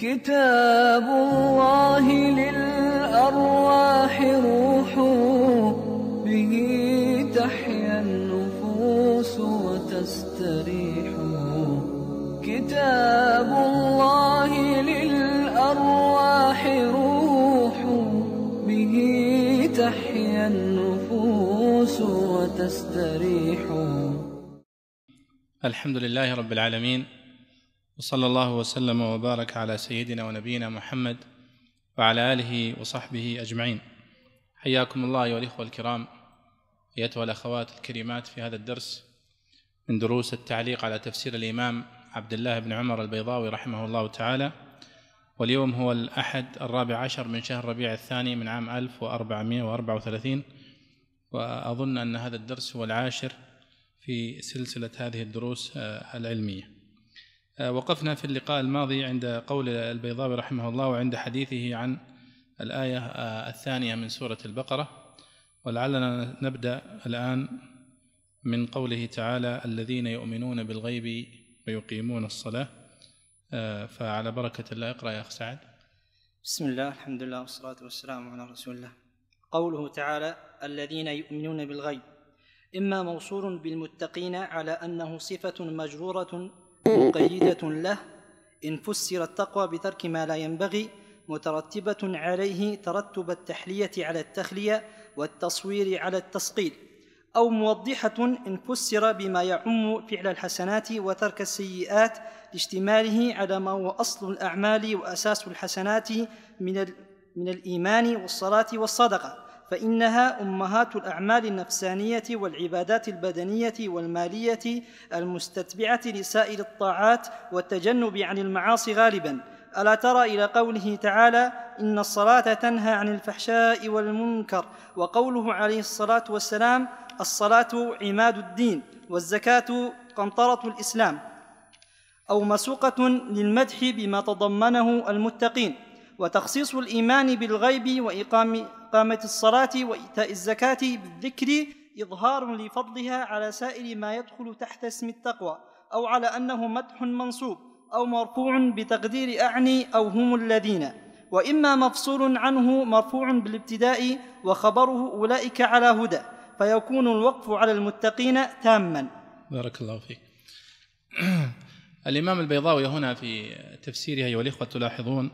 كتاب الله للأرواح روح به تحيا النفوس وتستريح. كتاب الله للأرواح روح به تحيا النفوس وتستريح. الحمد لله رب العالمين. وصلى الله وسلم وبارك على سيدنا ونبينا محمد وعلى آله وصحبه أجمعين. حياكم الله أيها الإخوة الكرام أيتها الأخوات الكريمات في هذا الدرس من دروس التعليق على تفسير الإمام عبد الله بن عمر البيضاوي رحمه الله تعالى واليوم هو الأحد الرابع عشر من شهر ربيع الثاني من عام 1434 وأظن أن هذا الدرس هو العاشر في سلسلة هذه الدروس آه، العلمية. آه، وقفنا في اللقاء الماضي عند قول البيضاوي رحمه الله وعند حديثه عن الآية آه، الثانية من سورة البقرة. ولعلنا نبدأ الآن من قوله تعالى الذين يؤمنون بالغيب ويقيمون الصلاة. آه، فعلى بركة الله اقرأ يا أخ سعد. بسم الله الحمد لله والصلاة والسلام على رسول الله. قوله تعالى الذين يؤمنون بالغيب. إما موصول بالمتقين على أنه صفة مجرورة مقيدة له. إن فسر التقوى بترك ما لا ينبغي مترتبة عليه ترتب التحلية على التخلية والتصوير على التسقيل أو موضحة إن فسر بما يعم فعل الحسنات وترك السيئات لاشتماله على ما هو أصل الأعمال وأساس الحسنات من, من الإيمان والصلاة والصدقة. فإنها أمهات الأعمال النفسانية والعبادات البدنية والمالية المستتبعة لسائر الطاعات والتجنب عن المعاصي غالبا. ألا ترى إلى قوله تعالى إن الصلاة تنهى عن الفحشاء والمنكر. وقوله عليه الصلاة والسلام الصلاة عماد الدين والزكاة قنطرة الإسلام. أو مسوقة للمدح بما تضمنه المتقين. وتخصيص الإيمان بالغيب وإقام إقامة الصلاة وإيتاء الزكاة بالذكر إظهار لفضلها على سائر ما يدخل تحت اسم التقوى أو على أنه مدح منصوب أو مرفوع بتقدير أعني أو هم الذين. وإما مفصول عنه مرفوع بالابتداء وخبره أولئك على هدى فيكون الوقف على المتقين تاما. بارك الله فيك. الإمام البيضاوي هنا في تفسيره أيها الإخوة تلاحظون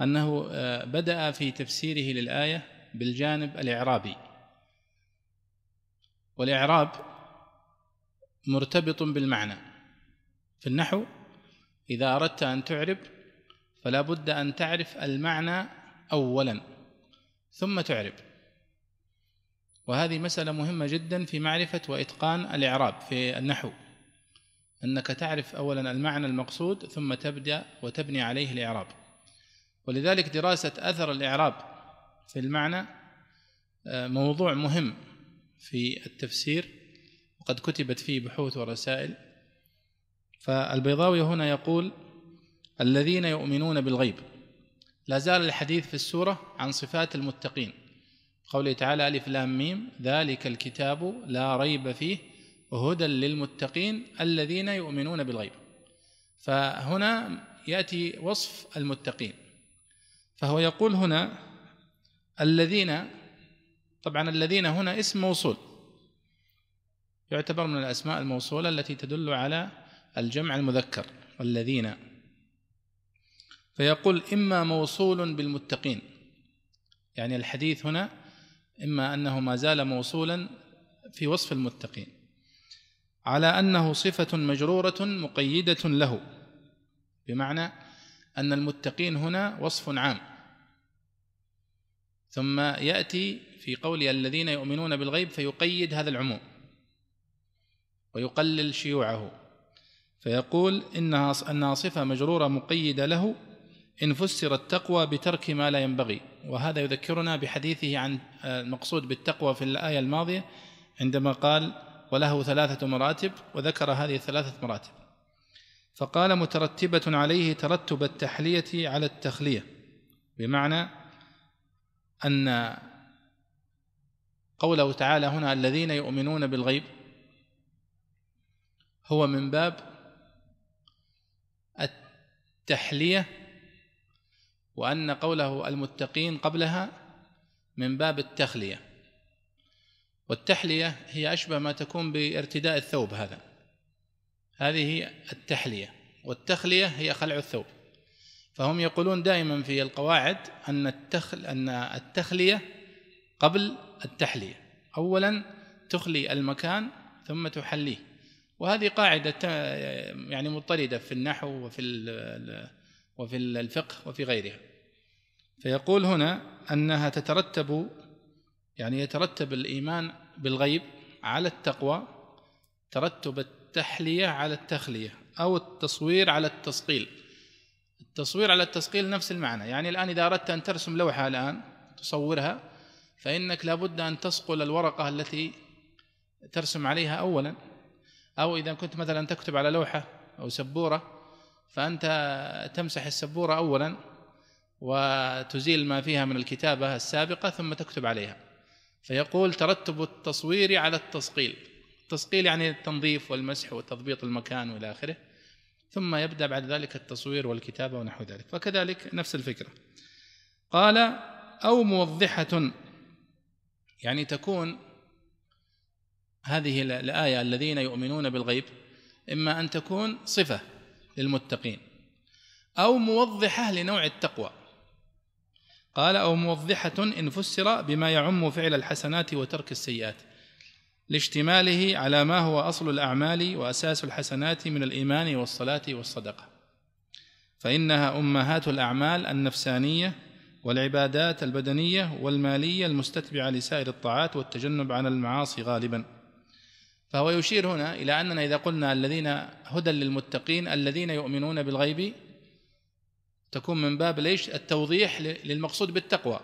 أنه آه، بدأ في تفسيره للآية بالجانب الإعرابي. والإعراب مرتبط بالمعنى. في النحو إذا أردت أن تعرب فلا بد أن تعرف المعنى أولا ثم تعرب. وهذه مسألة مهمة جدا في معرفة وإتقان الإعراب في النحو. أنك تعرف أولا المعنى المقصود ثم تبدأ وتبني عليه الإعراب. ولذلك دراسة أثر الإعراب في المعنى آه، موضوع مهم في التفسير وقد كتبت فيه بحوث ورسائل. فالبيضاوي هنا يقول الذين يؤمنون بالغيب. لا زال الحديث في السورة عن صفات المتقين. قوله تعالى ألف لام ميم ذلك الكتاب لا ريب فيه هدى للمتقين الذين يؤمنون بالغيب. فهنا يأتي وصف المتقين. فهو يقول هنا الذين طبعا الذين هنا اسم موصول. يعتبر من الأسماء الموصولة التي تدل على الجمع المذكر الذين. فيقول إما موصول بالمتقين يعني الحديث هنا إما أنه ما زال موصولا في وصف المتقين على أنه صفة مجرورة مقيدة له بمعنى أن المتقين هنا وصف عام. ثم يأتي في قول الذين يؤمنون بالغيب فيقيد هذا العموم ويقلل شيوعه فيقول انها انها صفة مجرورة مقيدة له إن فسر التقوى بترك ما لا ينبغي وهذا يذكرنا بحديثه عن المقصود بالتقوى في الآية الماضية عندما قال وله ثلاثة مراتب وذكر هذه الثلاثه مراتب. فقال مترتبة عليه ترتب التحلية على التخلية بمعنى أن قوله تعالى هنا الذين يؤمنون بالغيب هو من باب التحلية وأن قوله المتقين قبلها من باب التخلية. والتحلية هي أشبه ما تكون بارتداء الثوب هذا. هذه التحلية والتخلية هي خلع الثوب. فهم يقولون دائما في القواعد أن التخل أن التخلية قبل التحلية. أولا تخلي المكان ثم تحليه. وهذه قاعدة يعني مضطردة في النحو وفي وفي الفقه وفي غيرها. فيقول هنا أنها تترتب يعني يترتب الإيمان بالغيب على التقوى ترتب التحلية على التخلية أو التصوير على التصقيل. التصوير على التصقيل نفس المعنى. يعني الآن إذا أردت أن ترسم لوحة الآن تصورها فإنك لابد أن تصقل الورقة التي ترسم عليها أولا. أو إذا كنت مثلا تكتب على لوحة أو سبورة فأنت تمسح السبورة أولا وتزيل ما فيها من الكتابة السابقة ثم تكتب عليها. فيقول ترتب التصوير على التصقيل التصقيل يعني التنظيف والمسح وتضبيط المكان وإلى آخره. ثم يبدأ بعد ذلك التصوير والكتابة ونحو ذلك. فكذلك نفس الفكرة. قال أو موضحة يعني تكون هذه الآية الذين يؤمنون بالغيب إما أن تكون صفة للمتقين أو موضحة لنوع التقوى. قال أو موضحة إن فسر بما يعم فعل الحسنات وترك السيئات. لاشتماله على ما هو أصل الأعمال وأساس الحسنات من الإيمان والصلاة والصدقة. فإنها أمهات الأعمال النفسانية والعبادات البدنية والمالية المستتبعة لسائر الطاعات والتجنب عن المعاصي غالبا. فهو يشير هنا إلى أننا إذا قلنا الذين هدى للمتقين الذين يؤمنون بالغيب تكون من باب ليش؟ التوضيح للمقصود بالتقوى.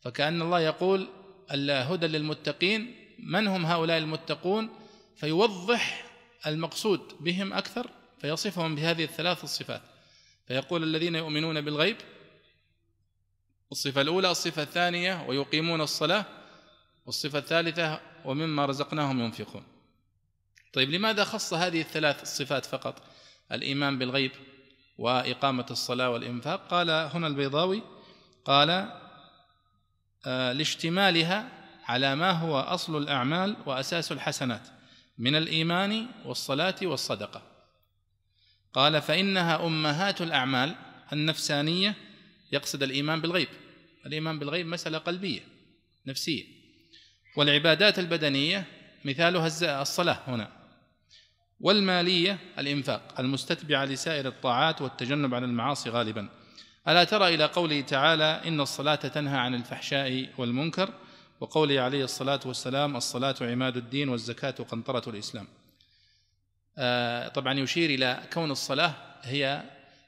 فكأن الله يقول الهدى للمتقين من هم هؤلاء المتقون فيوضح المقصود بهم أكثر فيصفهم بهذه الثلاث الصفات. فيقول الذين يؤمنون بالغيب الصفة الأولى الصفة الثانية ويقيمون الصلاة والصفة الثالثة ومما رزقناهم ينفقون. طيب لماذا خص هذه الثلاث الصفات فقط؟ الإيمان بالغيب وإقامة الصلاة والإنفاق؟ قال هنا البيضاوي قال آه، لاشتمالها على ما هو أصل الأعمال وأساس الحسنات من الإيمان والصلاة والصدقة. قال فإنها أمهات الأعمال النفسانية يقصد الإيمان بالغيب. الإيمان بالغيب مسألة قلبية نفسية. والعبادات البدنية مثالها الصلاة هنا. والمالية الإنفاق المستتبعة لسائر الطاعات والتجنب عن المعاصي غالبا. ألا ترى إلى قوله تعالى إن الصلاة تنهى عن الفحشاء والمنكر؟ وقوله عليه الصلاة والسلام الصلاة عماد الدين والزكاة قنطرة الإسلام آه طبعا يشير إلى كون الصلاة هي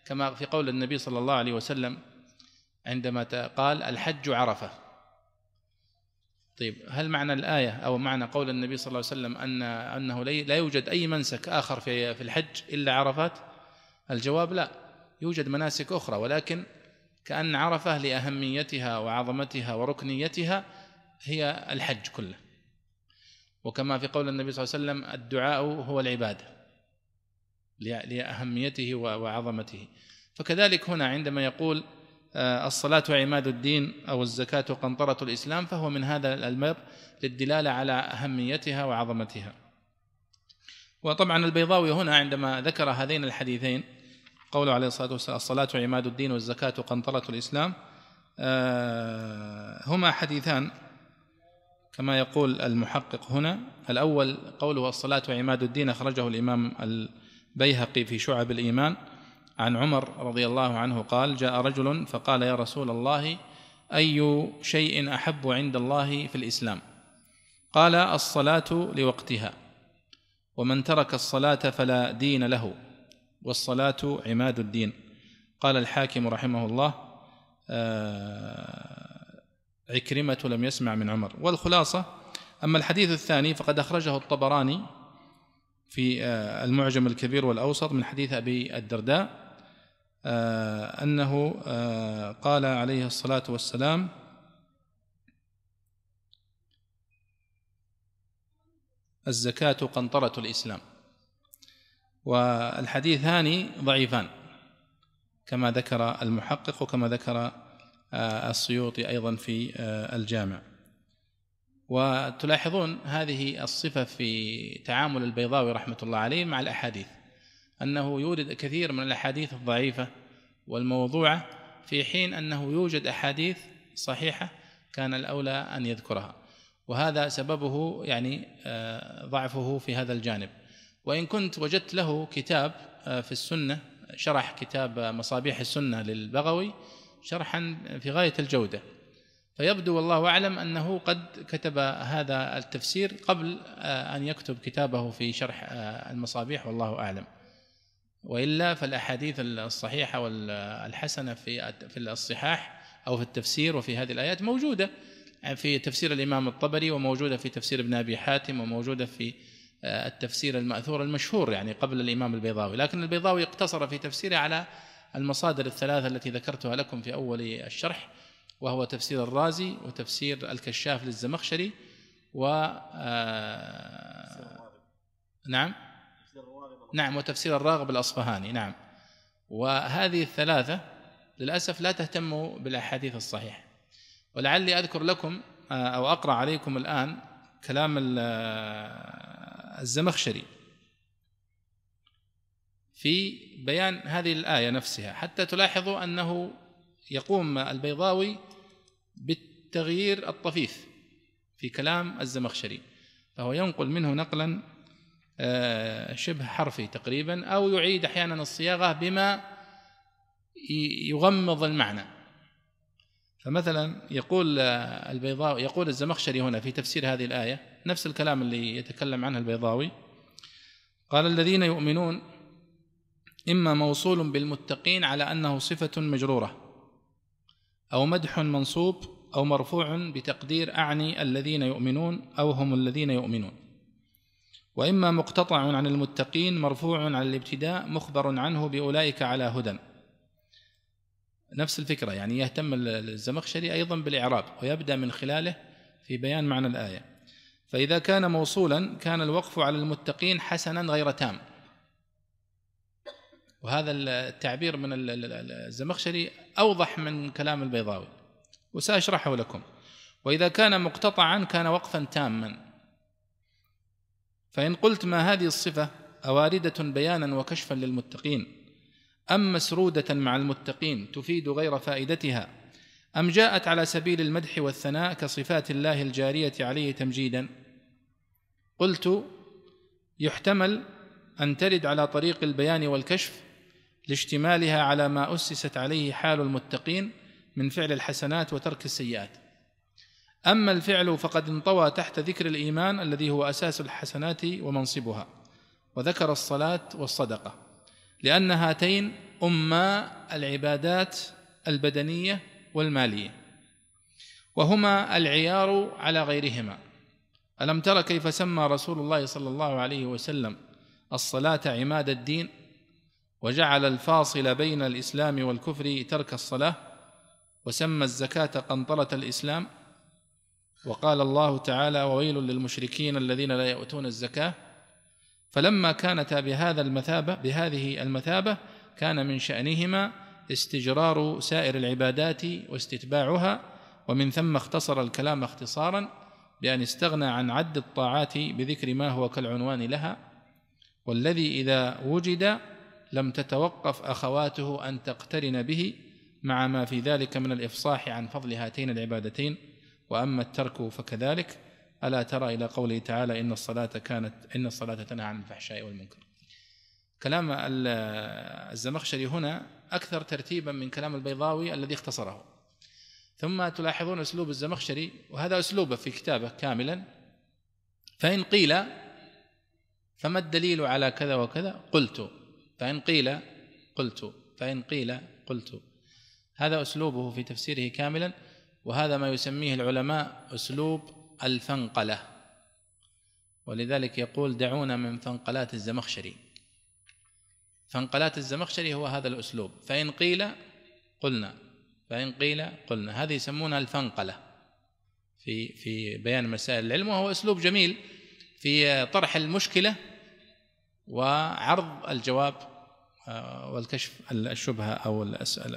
كما في قول النبي صلى الله عليه وسلم عندما قال الحج عرفة طيب هل معنى الآية أو معنى قول النبي صلى الله عليه وسلم أن أنه لا يوجد أي منسك آخر في في الحج إلا عرفات؟ الجواب لا يوجد مناسك أخرى ولكن كأن عرفة لأهميتها وعظمتها وركنيتها هي الحج كله. وكما في قول النبي صلى الله عليه وسلم الدعاء هو العبادة لأهميته وعظمته. فكذلك هنا عندما يقول آه، الصلاة عماد الدين أو الزكاة قنطرة الإسلام فهو من هذا الباب للدلالة على أهميتها وعظمتها. وطبعا البيضاوي هنا عندما ذكر هذين الحديثين قوله عليه الصلاة والسلام الصلاة عماد الدين والزكاة قنطرة الإسلام آه، هما حديثان كما يقول المحقق هنا الأول قوله الصلاة عماد الدين أخرجه الإمام البيهقي في شعب الإيمان. عن عمر رضي الله عنه قال جاء رجل فقال يا رسول الله أي شيء أحب عند الله في الإسلام؟ قال الصلاة لوقتها ومن ترك الصلاة فلا دين له والصلاة عماد الدين. قال الحاكم رحمه الله آه، عكرمة لم يسمع من عمر. والخلاصة أما الحديث الثاني فقد أخرجه الطبراني في آه، المعجم الكبير والأوسط من حديث أبي الدرداء آه، أنه آه، قال عليه الصلاة والسلام الزكاة قنطرة الإسلام. والحديثان ضعيفان كما ذكر المحقق وكما ذكر السيوطي أيضا في آه، الجامع. وتلاحظون هذه الصفة في تعامل البيضاوي رحمة الله عليه مع الأحاديث أنه يورد كثير من الأحاديث الضعيفة والموضوعة في حين أنه يوجد أحاديث صحيحة كان الأولى أن يذكرها. وهذا سببه يعني آه، ضعفه في هذا الجانب. وإن كنت وجدت له كتاب في السنة شرح كتاب مصابيح السنة للبغوي شرحا في غاية الجودة. فيبدو والله أعلم أنه قد كتب هذا التفسير قبل آه، أن يكتب كتابه في شرح آه، المصابيح والله أعلم. وإلا فالأحاديث الصحيحة والحسنة في في الصحاح أو في التفسير وفي هذه الآيات موجودة. في تفسير الإمام الطبري وموجودة في تفسير ابن أبي حاتم وموجودة في آه، التفسير المأثور المشهور يعني قبل الإمام البيضاوي. لكن البيضاوي اقتصر في تفسيره على المصادر الثلاثة التي ذكرتها لكم في أول الشرح وهو تفسير الرازي وتفسير الكشاف للزمخشري و آه، نعم. نعم وتفسير الراغب الأصفهاني نعم. وهذه الثلاثة للأسف لا تهتم بالأحاديث الصحيحة. ولعلي أذكر لكم آه، أو أقرأ عليكم الآن كلام الزمخشري. في بيان هذه الآية نفسها حتى تلاحظوا أنه يقوم البيضاوي بالتغيير الطفيف في كلام الزمخشري فهو ينقل منه نقلا آه، شبه حرفي تقريبا أو يعيد أحيانا الصياغة بما يغمض المعنى. فمثلا يقول البيضاوي يقول الزمخشري هنا في تفسير هذه الآية نفس الكلام اللي يتكلم عنه البيضاوي قال الذين يؤمنون إما موصول بالمتقين على أنه صفة مجرورة أو مدح منصوب أو مرفوع بتقدير أعني الذين يؤمنون أو هم الذين يؤمنون. وإما مقتطع عن المتقين مرفوع عن الابتداء مخبر عنه بأولئك على هدى. نفس الفكرة يعني يهتم الزمخشري أيضا بالإعراب ويبدأ من خلاله في بيان معنى الآية. فإذا كان موصولا كان الوقف على المتقين حسنا غير تام. وهذا التعبير من الزمخشري أوضح من كلام البيضاوي. وسأشرحه لكم. وإذا كان مقتطعا كان وقفا تاما. فإن قلت ما هذه الصفة أواردة بيانا وكشفا للمتقين. أم مسرودة مع المتقين تفيد غير فائدتها؟ أم جاءت على سبيل المدح والثناء كصفات الله الجارية عليه تمجيدا؟ قلت يحتمل أن ترد على طريق البيان والكشف لاشتمالها على ما أسست عليه حال المتقين من فعل الحسنات وترك السيئات. أما الفعل فقد انطوى تحت ذكر الإيمان الذي هو أساس الحسنات ومنصبها وذكر الصلاة والصدقة لأن هاتين أما العبادات البدنية والمالية وهما العيار على غيرهما. ألم تر كيف سمى رسول الله صلى الله عليه وسلم الصلاة عماد الدين؟ وجعل الفاصل بين الإسلام والكفر ترك الصلاة وسمى الزكاة قنطرة الإسلام. وقال الله تعالى وويل للمشركين الذين لا يؤتون الزكاة. فلما كانتا بهذا المثابة بهذه المثابة كان من شأنهما استجرار سائر العبادات واستتباعها ومن ثم اختصر الكلام اختصارا بأن استغنى عن عد الطاعات بذكر ما هو كالعنوان لها والذي إذا وجد لم تتوقف أخواته أن تقترن به مع ما في ذلك من الإفصاح عن فضل هاتين العبادتين وأما الترك فكذلك. ألا ترى إلى قوله تعالى إن الصلاة كانت إن الصلاة تنهى عن الفحشاء والمنكر. كلام الزمخشري هنا أكثر ترتيبا من كلام البيضاوي الذي اختصره. ثم تلاحظون أسلوب الزمخشري وهذا أسلوبه في كتابه كاملا. فإن قيل فما الدليل على كذا وكذا؟ قلت. فإن قيل قلت فإن قيل قلت. هذا أسلوبه في تفسيره كاملا وهذا ما يسميه العلماء أسلوب الفنقلة. ولذلك يقول دعونا من فنقلات الزمخشري. فنقلات الزمخشري هو هذا الأسلوب. فإن قيل قلنا فإن قيل قلنا. هذه يسمونها الفنقلة في في بيان مسائل العلم وهو أسلوب جميل في طرح المشكلة وعرض الجواب آه، والكشف الشبهة أو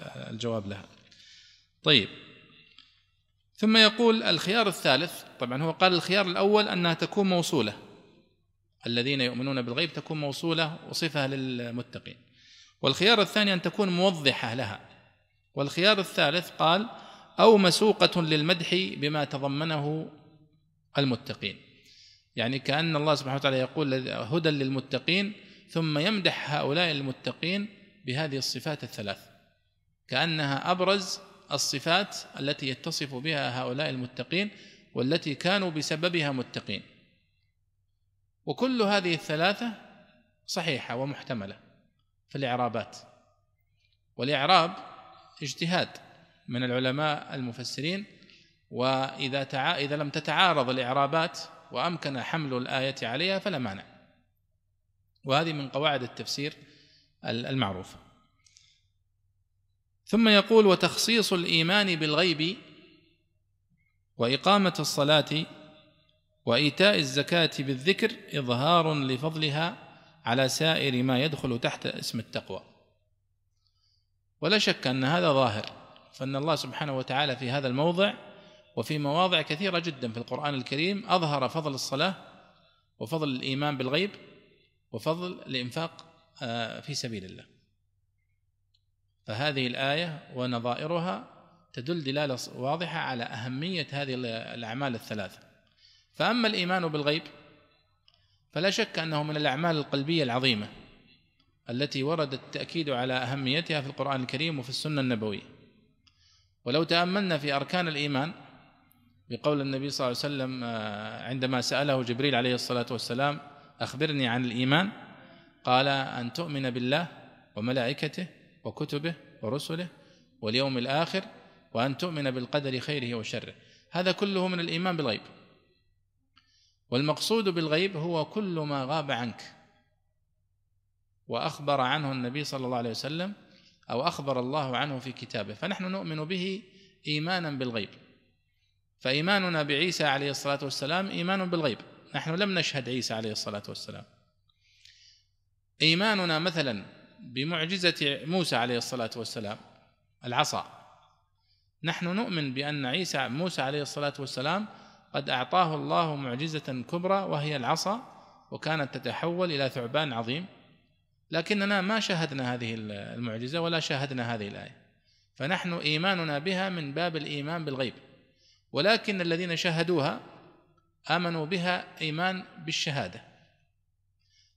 الجواب لها. طيب. ثم يقول الخيار الثالث طبعا هو قال الخيار الأول أنها تكون موصولة. الذين يؤمنون بالغيب تكون موصولة وصفة للمتقين. والخيار الثاني أن تكون موضحة لها. والخيار الثالث قال أو مسوقة للمدح بما تضمنه المتقين. يعني كأن الله سبحانه وتعالى يقول هدى للمتقين ثم يمدح هؤلاء المتقين بهذه الصفات الثلاث كأنها أبرز الصفات التي يتصف بها هؤلاء المتقين والتي كانوا بسببها متقين. وكل هذه الثلاثة صحيحة ومحتملة في الإعرابات. والإعراب اجتهاد من العلماء المفسرين وإذا تع... إذا لم تتعارض الإعرابات وأمكن حمل الآية عليها فلا مانع. وهذه من قواعد التفسير المعروفة. ثم يقول وتخصيص الإيمان بالغيب وإقامة الصلاة وإيتاء الزكاة بالذكر إظهار لفضلها على سائر ما يدخل تحت اسم التقوى. ولا شك أن هذا ظاهر فإن الله سبحانه وتعالى في هذا الموضع وفي مواضع كثيرة جدا في القرآن الكريم أظهر فضل الصلاة وفضل الإيمان بالغيب وفضل الإنفاق آه، في سبيل الله. فهذه الآية ونظائرها تدل دلالة واضحة على أهمية هذه الأعمال الثلاثة. فأما الإيمان بالغيب فلا شك أنه من الأعمال القلبية العظيمة التي ورد التأكيد على أهميتها في القرآن الكريم وفي السنة النبوية. ولو تأملنا في أركان الإيمان بقول النبي صلى الله عليه وسلم آه، عندما سأله جبريل عليه الصلاة والسلام أخبرني عن الإيمان قال أن تؤمن بالله وملائكته وكتبه ورسله واليوم الآخر وأن تؤمن بالقدر خيره وشره. هذا كله من الإيمان بالغيب. والمقصود بالغيب هو كل ما غاب عنك. وأخبر عنه النبي صلى الله عليه وسلم أو أخبر الله عنه في كتابه. فنحن نؤمن به إيمانا بالغيب. فإيماننا بعيسى عليه الصلاة والسلام إيمان بالغيب. نحن لم نشهد عيسى عليه الصلاة والسلام. إيماننا مثلا بمعجزة موسى عليه الصلاة والسلام العصا. نحن نؤمن بأن عيسى موسى عليه الصلاة والسلام قد أعطاه الله معجزة كبرى وهي العصا وكانت تتحول إلى ثعبان عظيم. لكننا ما شاهدنا هذه المعجزة ولا شاهدنا هذه الآية. فنحن إيماننا بها من باب الإيمان بالغيب. ولكن الذين شاهدوها آمنوا بها إيمان بالشهادة.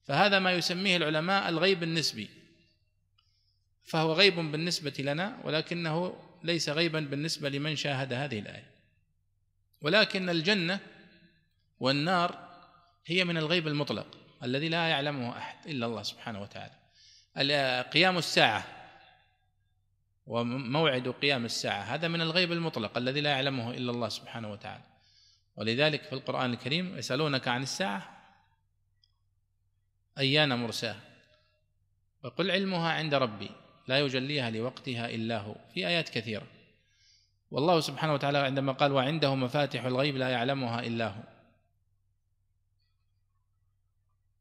فهذا ما يسميه العلماء الغيب النسبي. فهو غيب بالنسبة لنا ولكنه ليس غيبا بالنسبة لمن شاهد هذه الآية. ولكن الجنة والنار هي من الغيب المطلق الذي لا يعلمه أحد إلا الله سبحانه وتعالى. قيام الساعة وموعد قيام الساعة. هذا من الغيب المطلق الذي لا يعلمه إلا الله سبحانه وتعالى. ولذلك في القرآن الكريم يسألونك عن الساعة أيان مرساه؟ وقل علمها عند ربي لا يجليها لوقتها إلا هو. في آيات كثيرة. والله سبحانه وتعالى عندما قال وعنده مفاتح الغيب لا يعلمها إلا هو.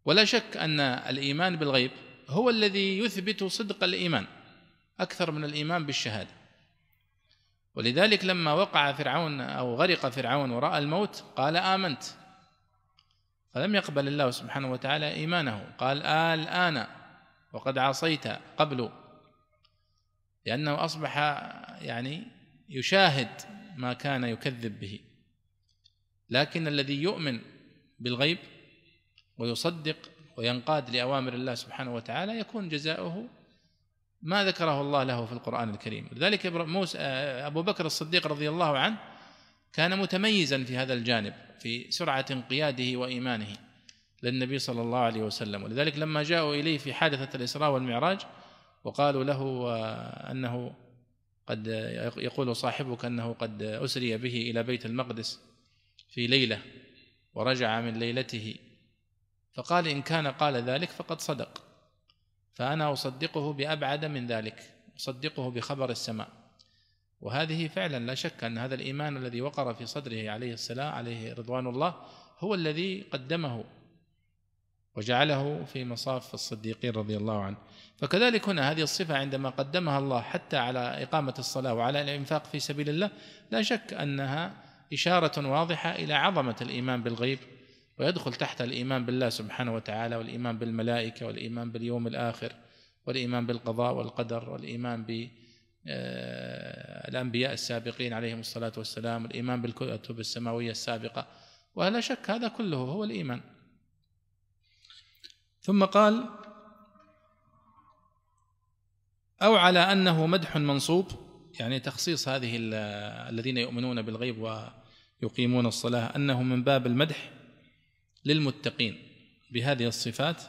ولا شك أن الإيمان بالغيب هو الذي يثبت صدق الإيمان. أكثر من الإيمان بالشهادة. ولذلك لما وقع فرعون أو غرق فرعون وراى الموت قال آمنت. فلم يقبل الله سبحانه وتعالى إيمانه. قال آه الآن وقد عصيت قبل. لأنه أصبح يعني يشاهد ما كان يكذب به. لكن الذي يؤمن بالغيب ويصدق وينقاد لأوامر الله سبحانه وتعالى يكون جزاؤه ما ذكره الله له في القرآن الكريم. لذلك موسى أبو بكر الصديق رضي الله عنه كان متميزا في هذا الجانب في سرعة انقياده وإيمانه للنبي صلى الله عليه وسلم. ولذلك لما جاءوا إليه في حادثة الإسراء والمعراج وقالوا له أنه قد يقول صاحبك أنه قد أسري به إلى بيت المقدس في ليلة ورجع من ليلته. فقال إن كان قال ذلك فقد صدق. فأنا أصدقه بأبعد من ذلك أصدقه بخبر السماء. وهذه فعلا لا شك أن هذا الإيمان الذي وقر في صدره عليه السلام عليه رضوان الله هو الذي قدمه وجعله في مصاف الصديقين رضي الله عنه. فكذلك هنا هذه الصفة عندما قدمها الله حتى على إقامة الصلاة وعلى الإنفاق في سبيل الله لا شك أنها إشارة واضحة إلى عظمة الإيمان بالغيب. ويدخل تحت الإيمان بالله سبحانه وتعالى والإيمان بالملائكة والإيمان باليوم الآخر والإيمان بالقضاء والقدر والإيمان بالأنبياء السابقين عليهم الصلاة والسلام والإيمان بالكتب السماوية السابقة. ولا شك هذا كله هو الإيمان. ثم قال أو على أنه مدح منصوب يعني تخصيص هذه الذين يؤمنون بالغيب ويقيمون الصلاة أنه من باب المدح للمتقين بهذه الصفات؟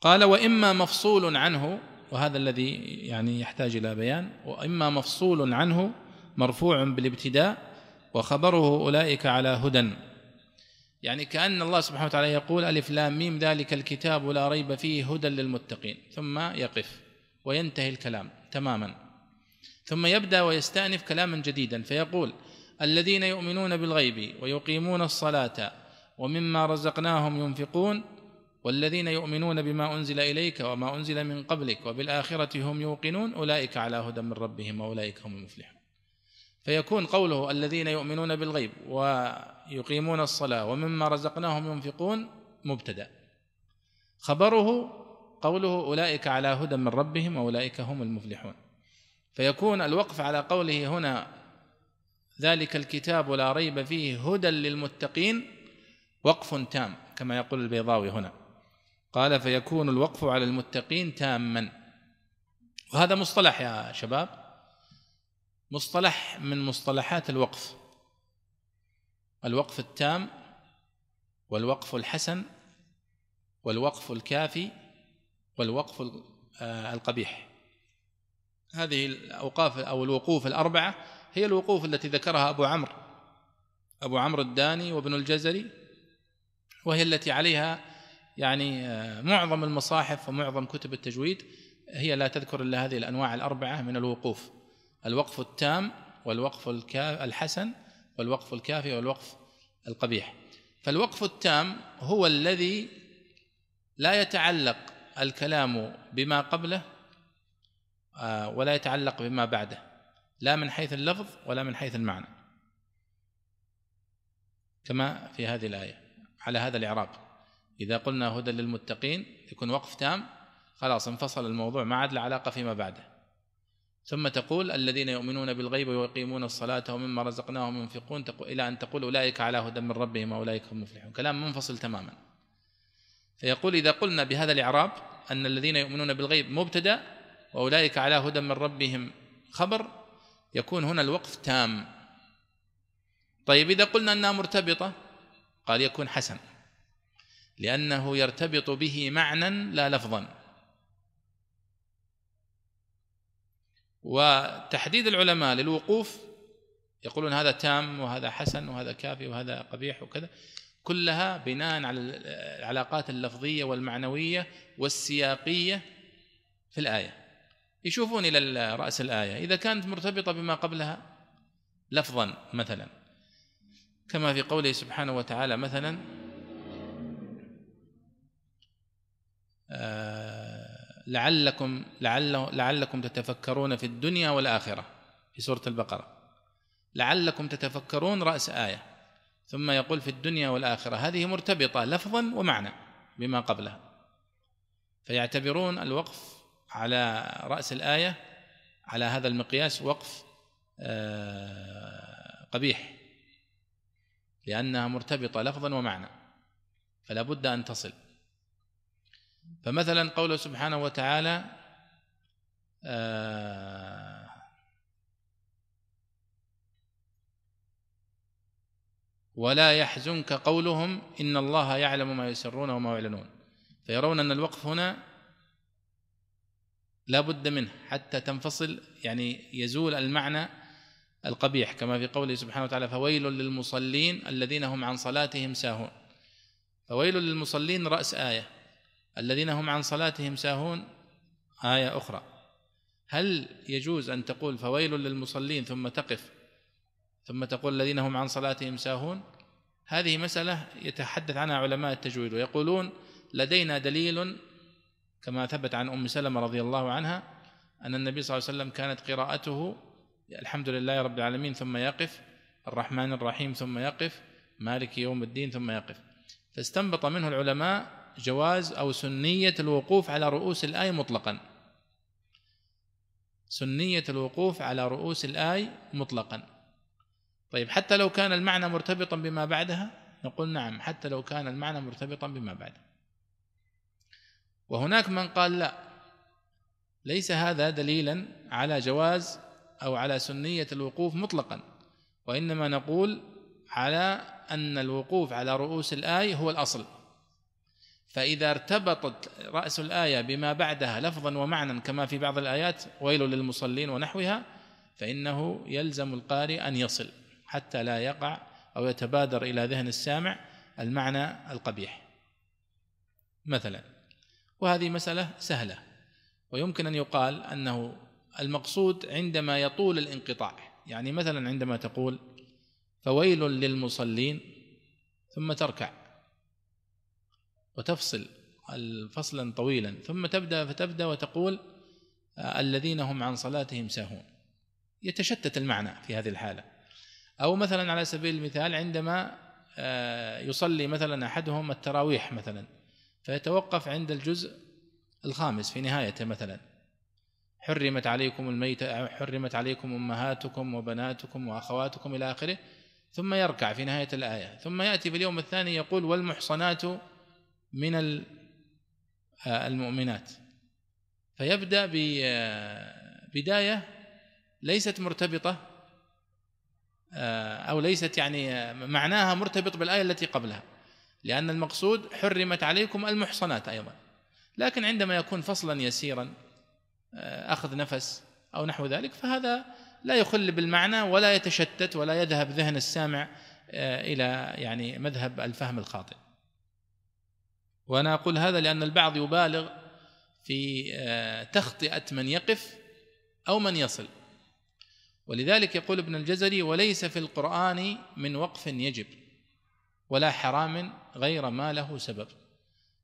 قال وإما مفصول عنه وهذا الذي يعني يحتاج إلى بيان وإما مفصول عنه مرفوع بالابتداء وخبره أولئك على هدى. يعني كأن الله سبحانه وتعالى يقول ألف لام ميم ذلك الكتاب لا ريب فيه هدى للمتقين. ثم يقف وينتهي الكلام تماما. ثم يبدأ ويستأنف كلاما جديدا فيقول الذين يؤمنون بالغيب ويقيمون الصلاة ومما رزقناهم ينفقون والذين يؤمنون بما أنزل إليك وما أنزل من قبلك وبالآخرة هم يوقنون أولئك على هدى من ربهم وأولئك هم المفلحون. فيكون قوله الذين يؤمنون بالغيب ويقيمون الصلاة ومما رزقناهم ينفقون مبتدأ. خبره قوله أولئك على هدى من ربهم وأولئك هم المفلحون. فيكون الوقف على قوله هنا ذلك الكتاب لا ريب فيه هدى للمتقين وقف تام كما يقول البيضاوي هنا. قال فيكون الوقف على المتقين تاما. وهذا مصطلح يا شباب مصطلح من مصطلحات الوقف. الوقف التام والوقف الحسن والوقف الكافي والوقف آه، القبيح. هذه الأوقاف أو الوقوف الأربعة هي الوقوف التي ذكرها أبو عمرو أبو عمرو الداني وابن الجزري وهي التي عليها يعني آه، معظم المصاحف ومعظم كتب التجويد هي لا تذكر إلا هذه الأنواع الأربعة من الوقوف الوقف التام والوقف الحسن والوقف الكافي والوقف القبيح. فالوقف التام هو الذي لا يتعلق الكلام بما قبله آه، ولا يتعلق بما بعده. لا من حيث اللفظ ولا من حيث المعنى. كما في هذه الآية على هذا الإعراب. إذا قلنا هدى للمتقين يكون وقف تام خلاص انفصل الموضوع ما عاد له علاقة فيما بعده. ثم تقول الذين يؤمنون بالغيب ويقيمون الصلاة ومما رزقناهم ينفقون إلى أن تقول أولئك على هدى من ربهم وأولئك هم المفلحون كلام منفصل تماما. فيقول إذا قلنا بهذا الإعراب أن الذين يؤمنون بالغيب مبتدأ وأولئك على هدى من ربهم خبر يكون هنا الوقف تام. طيب إذا قلنا أنها مرتبطة قال يكون حسن لأنه يرتبط به معنى لا لفظا. وتحديد العلماء للوقوف يقولون هذا تام وهذا حسن وهذا كافي وهذا قبيح وكذا كلها بناء على العلاقات اللفظية والمعنوية والسياقية في الآية. يشوفون إلى رأس الآية. إذا كانت مرتبطة بما قبلها لفظا مثلا. كما في قوله سبحانه وتعالى مثلا آه، لعلكم لعل لعلكم تتفكرون في الدنيا والآخرة في سورة البقرة. لعلكم تتفكرون رأس آية. ثم يقول في الدنيا والآخرة. هذه مرتبطة لفظا ومعنى بما قبلها. فيعتبرون الوقف على رأس الآية على هذا المقياس وقف آه، قبيح. لأنها مرتبطة لفظا ومعنى فلا بد أن تصل. فمثلا قوله سبحانه وتعالى آه ولا يحزنك قولهم إن الله يعلم ما يسرون وما يعلنون. فيرون أن الوقف هنا لا بد منه حتى تنفصل يعني يزول المعنى القبيح كما في قوله سبحانه وتعالى فويل للمصلين الذين هم عن صلاتهم ساهون. فويل للمصلين رأس آية الذين هم عن صلاتهم ساهون. آية أخرى هل يجوز أن تقول فويل للمصلين ثم تقف ثم تقول الذين هم عن صلاتهم ساهون؟ هذه مسألة يتحدث عنها علماء التجويد ويقولون لدينا دليل كما ثبت عن أم سلمة رضي الله عنها أن النبي صلى الله عليه وسلم كانت قراءته الحمد لله رب العالمين ثم يقف الرحمن الرحيم ثم يقف مالك يوم الدين ثم يقف. فاستنبط منه العلماء جواز أو سنية الوقوف على رؤوس الآية مطلقا. سنية الوقوف على رؤوس الآية مطلقا. طيب حتى لو كان المعنى مرتبطا بما بعدها نقول نعم حتى لو كان المعنى مرتبطا بما بعده وهناك من قال لا. ليس هذا دليلا على جواز أو على سنية الوقوف مطلقا وإنما نقول على أن الوقوف على رؤوس الايه هو الأصل. فإذا ارتبطت رأس الآية بما بعدها لفظا ومعنى كما في بعض الآيات ويل للمصلين ونحوها فإنه يلزم القارئ أن يصل حتى لا يقع أو يتبادر إلى ذهن السامع المعنى القبيح. مثلا وهذه مسألة سهلة. ويمكن أن يقال أنه المقصود عندما يطول الانقطاع يعني مثلا عندما تقول فويل للمصلين ثم تركع وتفصل الفصلا طويلا ثم تبدأ فتبدأ وتقول الذين هم عن صلاتهم ساهون. يتشتت المعنى في هذه الحالة. أو مثلا على سبيل المثال عندما آه، يصلي مثلا أحدهم التراويح مثلا. فيتوقف عند الجزء الخامس في نهايته مثلا. حرمت عليكم الميت حرمت عليكم أمهاتكم وبناتكم وأخواتكم إلى آخره ثم يركع في نهاية الآية. ثم يأتي في اليوم الثاني يقول والمحصنات من آه، المؤمنات. فيبدأ ببدايه آه، ليست مرتبطة آه، أو ليست يعني معناها مرتبط بالآية التي قبلها. لأن المقصود حرمت عليكم المحصنات أيضا. لكن عندما يكون فصلا يسيرا أخذ نفس أو نحو ذلك فهذا لا يخل بالمعنى ولا يتشتت ولا يذهب ذهن السامع إلى يعني مذهب الفهم الخاطئ. وأنا أقول هذا لأن البعض يبالغ في آه، تخطئة من يقف أو من يصل. ولذلك يقول ابن الجزري وليس في القرآن من وقف يجب. ولا حرام غير ما له سبب.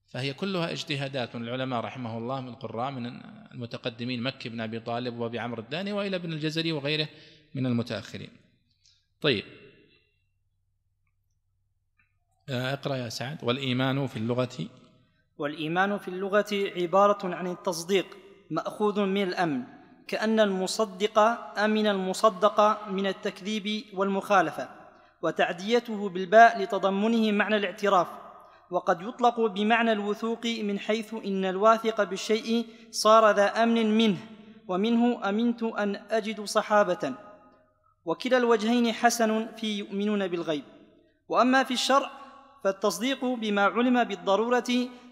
فهي كلها اجتهادات من العلماء رحمه الله من القراء من المتقدمين مكي بن أبي طالب وأبي عمرو الداني وإلى ابن الجزري وغيره من المتأخرين. طيب. آه، اقرأ يا سعد. والإيمان في اللغة. والإيمان في اللغة عبارة عن التصديق مأخوذ من الأمن كأن المصدق أمن المصدق من التكذيب والمخالفة. وتعديته بالباء لتضمنه معنى الاعتراف. وقد يطلق بمعنى الوثوق من حيث إن الواثق بالشيء صار ذا أمن منه ومنه أمنت أن أجد صحابة. وكلا الوجهين حسن في يؤمنون بالغيب. وأما في الشرع فالتصديق بما علم بالضرورة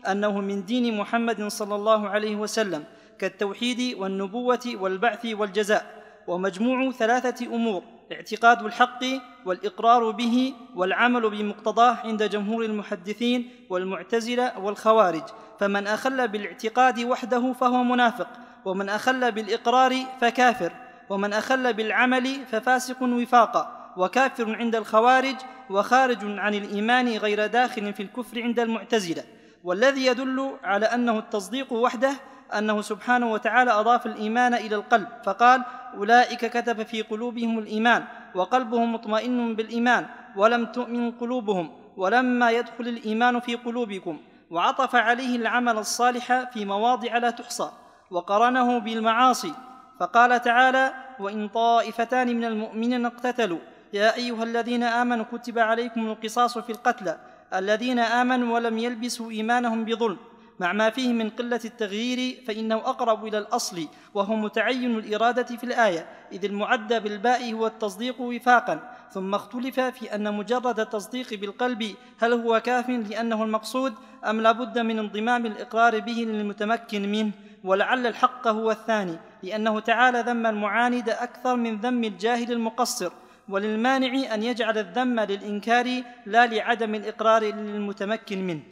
أنه من دين محمد صلى الله عليه وسلم كالتوحيد والنبوة والبعث والجزاء. ومجموع ثلاثة أمور. اعتقاد الحق والإقرار به والعمل بمقتضاه عند جمهور المحدثين والمعتزلة والخوارج. فمن أخل بالاعتقاد وحده فهو منافق ومن أخل بالإقرار فكافر ومن أخل بالعمل ففاسق وفاقا وكافر عند الخوارج وخارج عن الإيمان غير داخل في الكفر عند المعتزلة. والذي يدل على أنه التصديق وحده أنه سبحانه وتعالى أضاف الإيمان إلى القلب فقال أولئك كتب في قلوبهم الإيمان وقلبهم مطمئن بالإيمان ولم تؤمن قلوبهم ولما يدخل الإيمان في قلوبكم وعطف عليه العمل الصالح في مواضع لا تحصى وقرنه بالمعاصي فقال تعالى وإن طائفتان من المؤمنين اقتتلوا يا أيها الذين آمنوا كتب عليكم القصاص في القتلى الذين آمنوا ولم يلبسوا إيمانهم بظلم مع ما فيه من قلة التغيير فإنه أقرب إلى الأصل وهو متعين الإرادة في الآية إذ المعدى بالباء هو التصديق وفاقا ثم اختلف في أن مجرد التصديق بالقلب هل هو كاف لأنه المقصود أم لابد من انضمام الإقرار به للمتمكن منه ولعل الحق هو الثاني لأنه تعالى ذم المعاند أكثر من ذم الجاهل المقصر وللمانع أن يجعل الذم للإنكار لا لعدم الإقرار للمتمكن منه.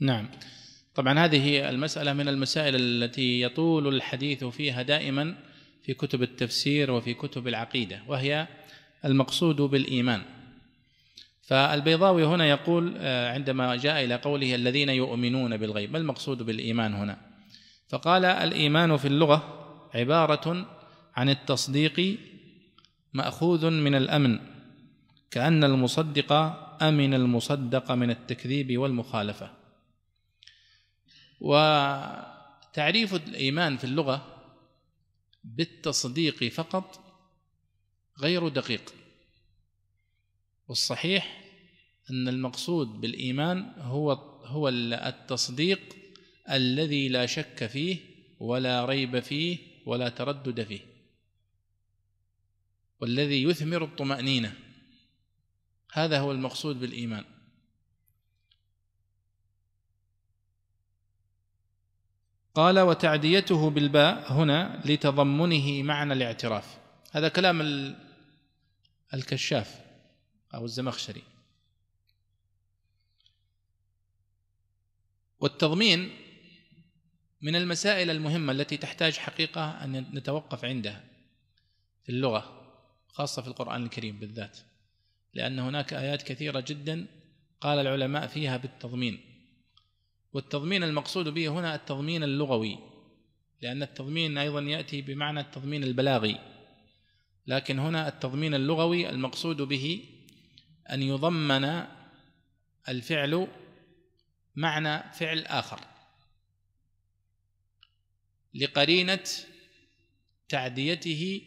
نعم. طبعا هذه المسألة من المسائل التي يطول الحديث فيها دائما في كتب التفسير وفي كتب العقيدة وهي المقصود بالإيمان. فالبيضاوي هنا يقول آه، عندما جاء إلى قوله الذين يؤمنون بالغيب ما المقصود بالإيمان هنا؟ فقال الإيمان في اللغة عبارة عن التصديق مأخوذ من الأمن كأن المصدق أمن المصدق من التكذيب والمخالفة. وتعريف الإيمان في اللغة بالتصديق فقط غير دقيق. والصحيح أن المقصود بالإيمان هو هو التصديق الذي لا شك فيه ولا ريب فيه ولا تردد فيه والذي يثمر الطمأنينة. هذا هو المقصود بالإيمان. قال وتعديته بالباء هنا لتضمنه معنى الاعتراف. هذا كلام الكشاف أو الزمخشري. والتضمين من المسائل المهمة التي تحتاج حقيقة أن نتوقف عندها في اللغة خاصة في القرآن الكريم بالذات لأن هناك آيات كثيرة جدا قال العلماء فيها بالتضمين. والتضمين المقصود به هنا التضمين اللغوي لأن التضمين أيضا يأتي بمعنى التضمين البلاغي. لكن هنا التضمين اللغوي المقصود به أن يضمن الفعل معنى فعل آخر. لقرينة تعديته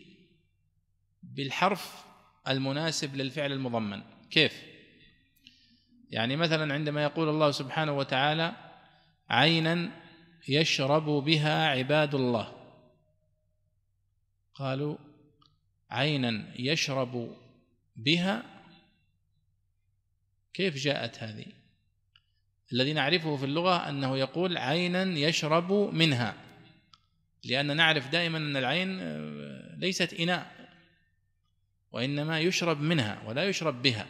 بالحرف المناسب للفعل المضمن. كيف؟ يعني مثلا عندما يقول الله سبحانه وتعالى عينا يشرب بها عباد الله. قالوا عينا يشرب بها؟ كيف جاءت هذه؟ الذي نعرفه في اللغة أنه يقول عينا يشرب منها لأن نعرف دائما أن العين آه، ليست إناء وإنما يشرب منها ولا يشرب بها.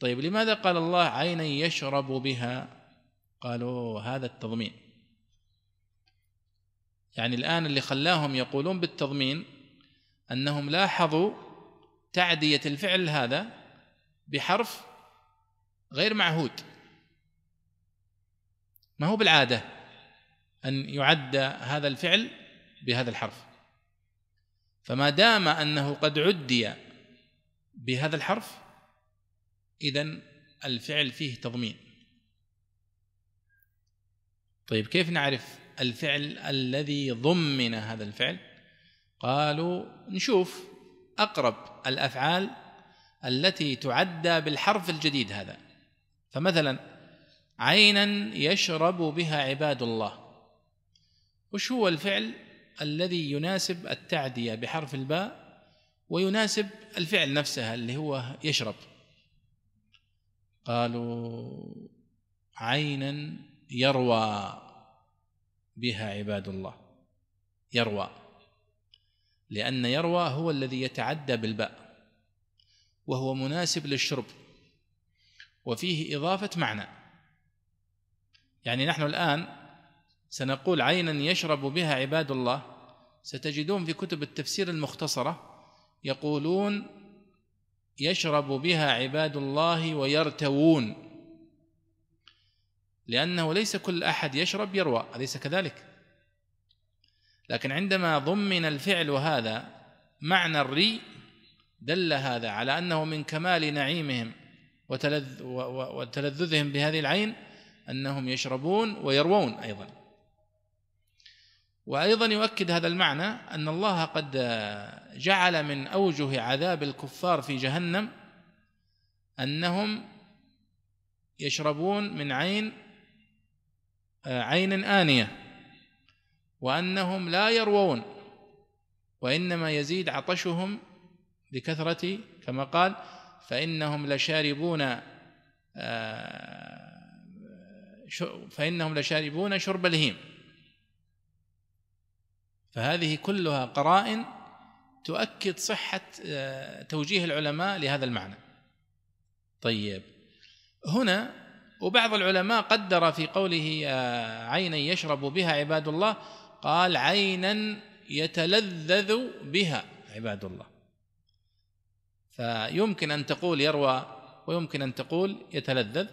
طيب لماذا قال الله عينا يشرب بها؟ قالوا هذا التضمين. يعني الآن اللي خلاهم يقولون بالتضمين أنهم لاحظوا تعدية الفعل هذا بحرف غير معهود. ما هو بالعادة أن يعد هذا الفعل بهذا الحرف؟ فما دام أنه قد عدي بهذا الحرف اذا الفعل فيه تضمين. طيب كيف نعرف الفعل الذي ضمن هذا الفعل؟ قالوا نشوف أقرب الأفعال التي تعدى بالحرف الجديد هذا. فمثلا عينا يشرب بها عباد الله. وش هو الفعل الذي يناسب التعدية بحرف الباء ويناسب الفعل نفسها اللي هو يشرب؟ قالوا عينا يروى بها عباد الله. يروى. لأن يروى هو الذي يتعدى بالباء وهو مناسب للشرب وفيه إضافة معنى. يعني نحن الآن سنقول عينا يشرب بها عباد الله ستجدون في كتب التفسير المختصرة يقولون يشرب بها عباد الله ويرتوون. لأنه ليس كل أحد يشرب يروى أليس كذلك؟ لكن عندما ضمن الفعل هذا معنى الري دل هذا على أنه من كمال نعيمهم وتلذ وتلذذهم بهذه العين أنهم يشربون ويروون أيضا وأيضا يؤكد هذا المعنى أن الله قد جعل من أوجه عذاب الكفار في جهنم أنهم يشربون من عين عين آنية وأنهم لا يروون وإنما يزيد عطشهم بكثرة كما قال فإنهم لشاربون آه، فإنهم لشاربون شرب الهيم. فهذه كلها قرائن تؤكد صحة آه، توجيه العلماء لهذا المعنى. طيب هنا وبعض العلماء قدر في قوله عينا يشرب بها عباد الله قال عينا يتلذذ بها عباد الله. فيمكن أن تقول يروى ويمكن أن تقول يتلذذ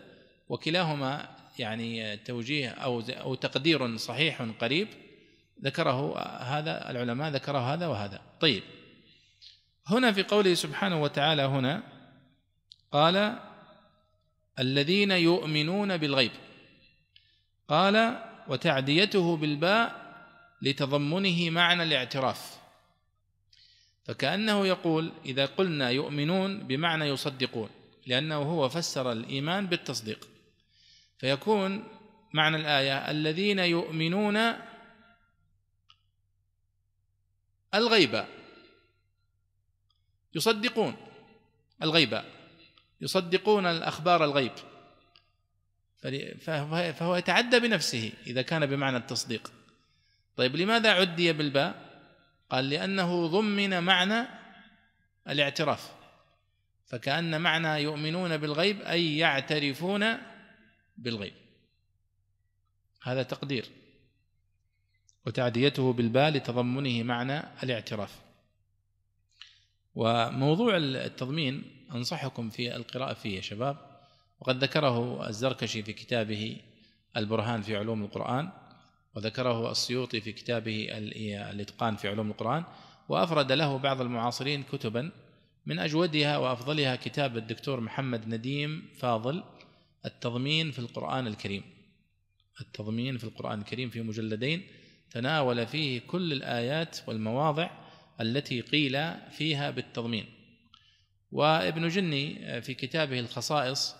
وكلاهما يعني توجيه أو أو تقدير صحيح قريب. ذكره هذا العلماء ذكره هذا وهذا. طيب. هنا في قوله سبحانه وتعالى هنا قال الذين يؤمنون بالغيب. قال وتعديته بالباء لتضمنه معنى الاعتراف. فكأنه يقول إذا قلنا يؤمنون بمعنى يصدقون لأنه هو فسر الإيمان بالتصديق. فيكون معنى الآية الذين يؤمنون الغيب. يصدقون الغيب. يصدقون الأخبار الغيب. فهو يتعدى بنفسه إذا كان بمعنى التصديق. طيب لماذا عدي بالباء؟ قال لأنه ضمن معنى الاعتراف. فكأن معنى يؤمنون بالغيب أي يعترفون بالغيب. هذا تقدير. وتعديته بالباء لتضمنه معنى الاعتراف. وموضوع التضمين أنصحكم في القراءة فيه يا شباب. وقد ذكره الزركشي في كتابه البرهان في علوم القرآن وذكره السيوطي في كتابه الإتقان في علوم القرآن وأفرد له بعض المعاصرين كتبا. من أجودها وأفضلها كتاب الدكتور محمد نديم فاضل التضمين في القرآن الكريم. التضمين في القرآن الكريم في مجلدين تناول فيه كل الآيات والمواضع التي قيل فيها بالتضمين. وابن جني في كتابه الخصائص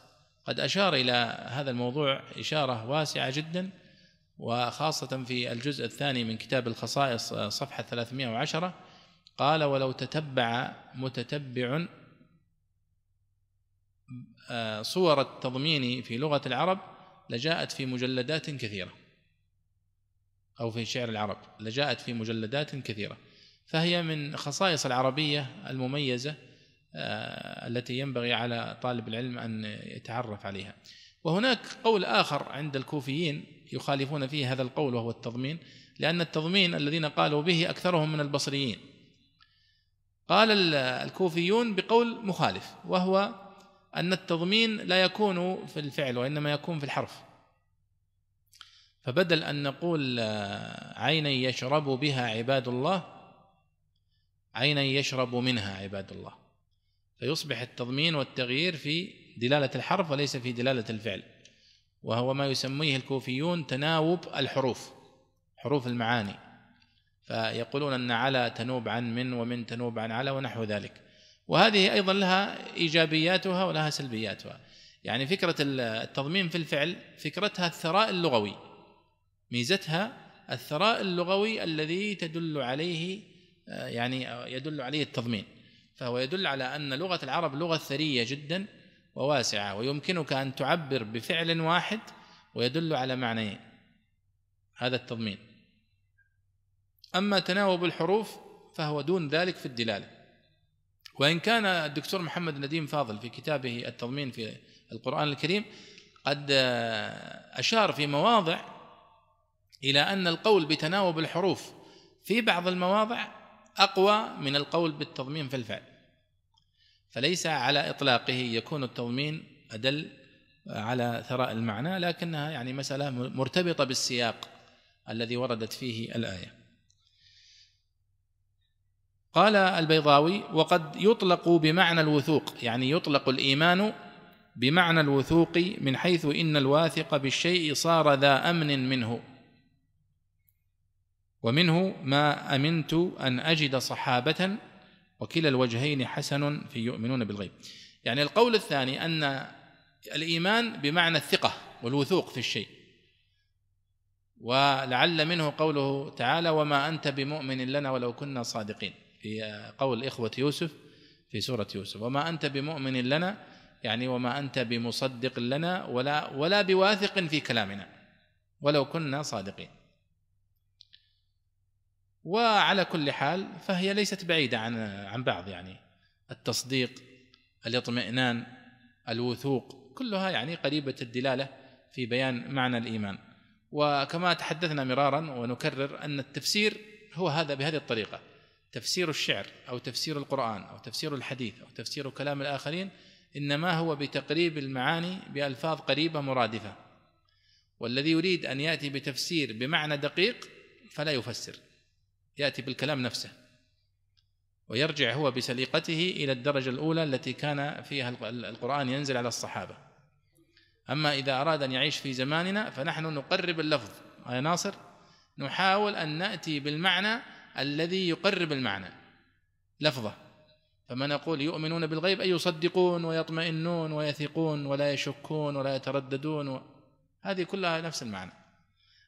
قد أشار إلى هذا الموضوع إشارة واسعة جدا وخاصة في الجزء الثاني من كتاب الخصائص صفحة 310 قال ولو تتبع متتبع آه، صور التضمين في لغة العرب لجاءت في مجلدات كثيرة. أو في شعر العرب لجاءت في مجلدات كثيرة. فهي من خصائص العربية المميزة آه، التي ينبغي على طالب العلم أن يتعرف عليها. وهناك قول آخر عند الكوفيين يخالفون فيه هذا القول وهو التضمين لأن التضمين الذين قالوا به أكثرهم من البصريين. قال الكوفيون بقول مخالف وهو أن التضمين لا يكون في الفعل وإنما يكون في الحرف. فبدل أن نقول عينا يشرب بها عباد الله عينا يشرب منها عباد الله. فيصبح التضمين والتغيير في دلالة الحرف وليس في دلالة الفعل وهو ما يسميه الكوفيون تناوب الحروف حروف المعاني. فيقولون أن على تنوب عن من ومن تنوب عن على ونحو ذلك. وهذه أيضا لها إيجابياتها ولها سلبياتها. يعني فكرة التضمين في الفعل فكرتها الثراء اللغوي. ميزتها الثراء اللغوي الذي تدل عليه يعني يدل عليه التضمين. فهو يدل على أن لغة العرب لغة ثرية جدا وواسعة ويمكنك أن تعبر بفعل واحد ويدل على معنيين هذا التضمين. أما تناوب الحروف فهو دون ذلك في الدلالة. وإن كان الدكتور محمد نديم فاضل في كتابه التضمين في القرآن الكريم قد أشار في مواضع إلى أن القول بتناوب الحروف في بعض المواضع أقوى من القول بالتضمين في الفعل. فليس على إطلاقه يكون التضمين أدل على ثراء المعنى لكنها يعني مسألة مرتبطة بالسياق الذي وردت فيه الآية. قال البيضاوي وقد يطلق بمعنى الوثوق يعني يطلق الإيمان بمعنى الوثوق من حيث إن الواثق بالشيء صار ذا أمن منه. ومنه ما أمنت أن أجد صحابة وكلا الوجهين حسن في يؤمنون بالغيب. يعني القول الثاني أن الإيمان بمعنى الثقة والوثوق في الشيء. ولعل منه قوله تعالى وما أنت بمؤمن لنا ولو كنا صادقين في قول إخوة يوسف في سورة يوسف وما أنت بمؤمن لنا يعني وما أنت بمصدق لنا ولا ولا بواثق في كلامنا ولو كنا صادقين وعلى كل حال فهي ليست بعيدة عن عن بعض يعني. التصديق الاطمئنان الوثوق كلها يعني قريبة الدلالة في بيان معنى الإيمان. وكما تحدثنا مرارا ونكرر أن التفسير هو هذا بهذه الطريقة. تفسير الشعر أو تفسير القرآن أو تفسير الحديث أو تفسير كلام الآخرين إنما هو بتقريب المعاني بألفاظ قريبة مرادفة. والذي يريد أن يأتي بتفسير بمعنى دقيق فلا يفسر. يأتي بالكلام نفسه ويرجع هو بسليقته إلى الدرجة الأولى التي كان فيها القرآن ينزل على الصحابة. أما إذا أراد أن يعيش في زماننا فنحن نقرب اللفظ يا ناصر؟ نحاول أن نأتي بالمعنى الذي يقرب المعنى لفظة. فما نقول يؤمنون بالغيب أي يصدقون ويطمئنون ويثقون ولا يشكون ولا يترددون و... هذه كلها نفس المعنى.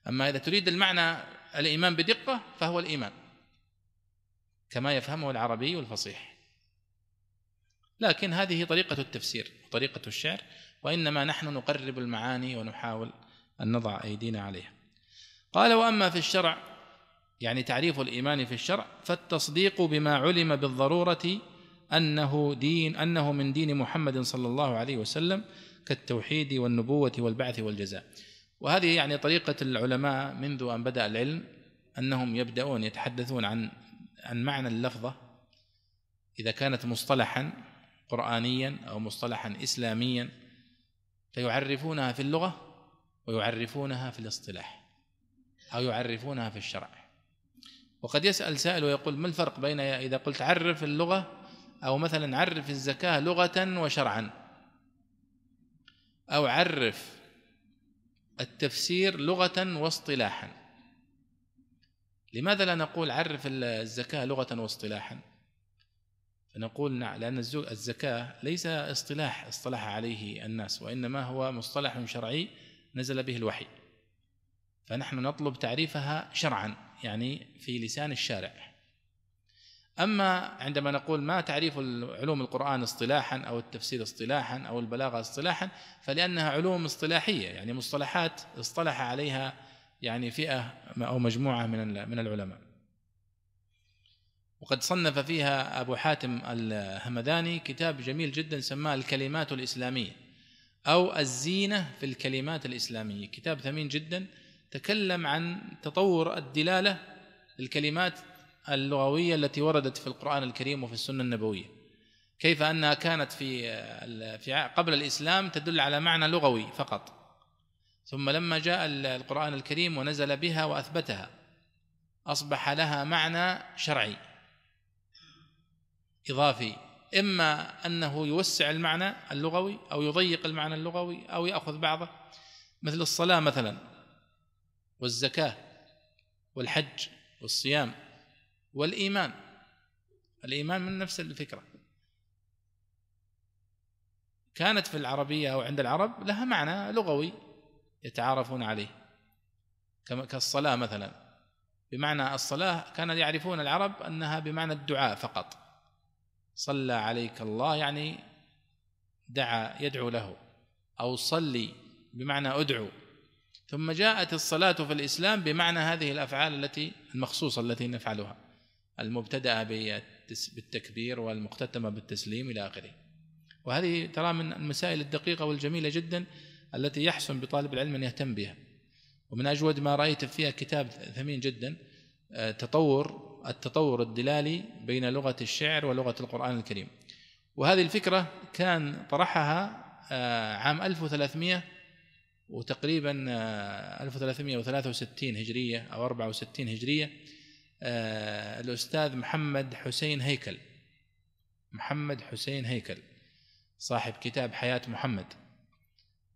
أما إذا تريد المعنى الإيمان بدقة فهو الإيمان كما يفهمه العربي الفصيح. لكن هذه طريقة التفسير طريقة الشعر وإنما نحن نقرب المعاني ونحاول أن نضع أيدينا عليها. قال وأما في الشرع يعني تعريف الإيمان في الشرع فالتصديق بما علم بالضرورة أنه دين أنه من دين محمد صلى الله عليه وسلم كالتوحيد والنبوة والبعث والجزاء. وهذه يعني طريقة العلماء منذ أن بدأ العلم أنهم يبدأون يتحدثون عن عن معنى اللفظة إذا كانت مصطلحا قرآنيا أو مصطلحا إسلاميا فيعرفونها في اللغة ويعرفونها في الاصطلاح أو يعرفونها في الشرع. وقد يسأل سائل ويقول ما الفرق بين إذا قلت عرف اللغة أو مثلا عرف الزكاة لغة وشرعا؟ أو عرف التفسير لغة واصطلاحا. لماذا لا نقول عرف الزكاة لغة واصطلاحا؟ فنقول نعم لأن الزكاة ليس اصطلاح اصطلح عليه الناس وإنما هو مصطلح شرعي نزل به الوحي. فنحن نطلب تعريفها شرعا يعني في لسان الشارع. أما عندما نقول ما تعريف علوم القرآن اصطلاحا أو التفسير اصطلاحا أو البلاغة اصطلاحا فلأنها علوم اصطلاحية يعني مصطلحات اصطلح عليها يعني فئة أو مجموعة من من العلماء. وقد صنف فيها أبو حاتم الهمداني كتاب جميل جدا سماه الكلمات الإسلامية أو الزينة في الكلمات الإسلامية. كتاب ثمين جدا تكلم عن تطور الدلالة للكلمات اللغوية التي وردت في القرآن الكريم وفي السنة النبوية. كيف أنها كانت في في قبل الإسلام تدل على معنى لغوي فقط. ثم لما جاء القرآن الكريم ونزل بها وأثبتها أصبح لها معنى شرعي إضافي. إما أنه يوسع المعنى اللغوي أو يضيق المعنى اللغوي أو يأخذ بعضه مثل الصلاة مثلا والزكاة والحج والصيام. والإيمان. الإيمان من نفس الفكرة. كانت في العربية أو عند العرب لها معنى لغوي يتعارفون عليه. كما كالصلاة مثلا. بمعنى الصلاة كان يعرفون العرب أنها بمعنى الدعاء فقط. صلى عليك الله يعني دعا يدعو له. أو صلي بمعنى أدعو. ثم جاءت الصلاة في الإسلام بمعنى هذه الأفعال التي المخصوصة التي نفعلها. المبتدأة بالتكبير والمختتمة بالتسليم إلى آخره. وهذه ترى من المسائل الدقيقة والجميلة جدا التي يحسن بطالب العلم أن يهتم بها. ومن أجود ما رأيت فيها كتاب ثمين جدا آه، تطور التطور الدلالي بين لغة الشعر ولغة القرآن الكريم. وهذه الفكرة كان طرحها آه، عام 1300 وتقريبا 1363 آه، هجرية أو 64 هجرية الأستاذ محمد حسين هيكل. محمد حسين هيكل صاحب كتاب حياة محمد.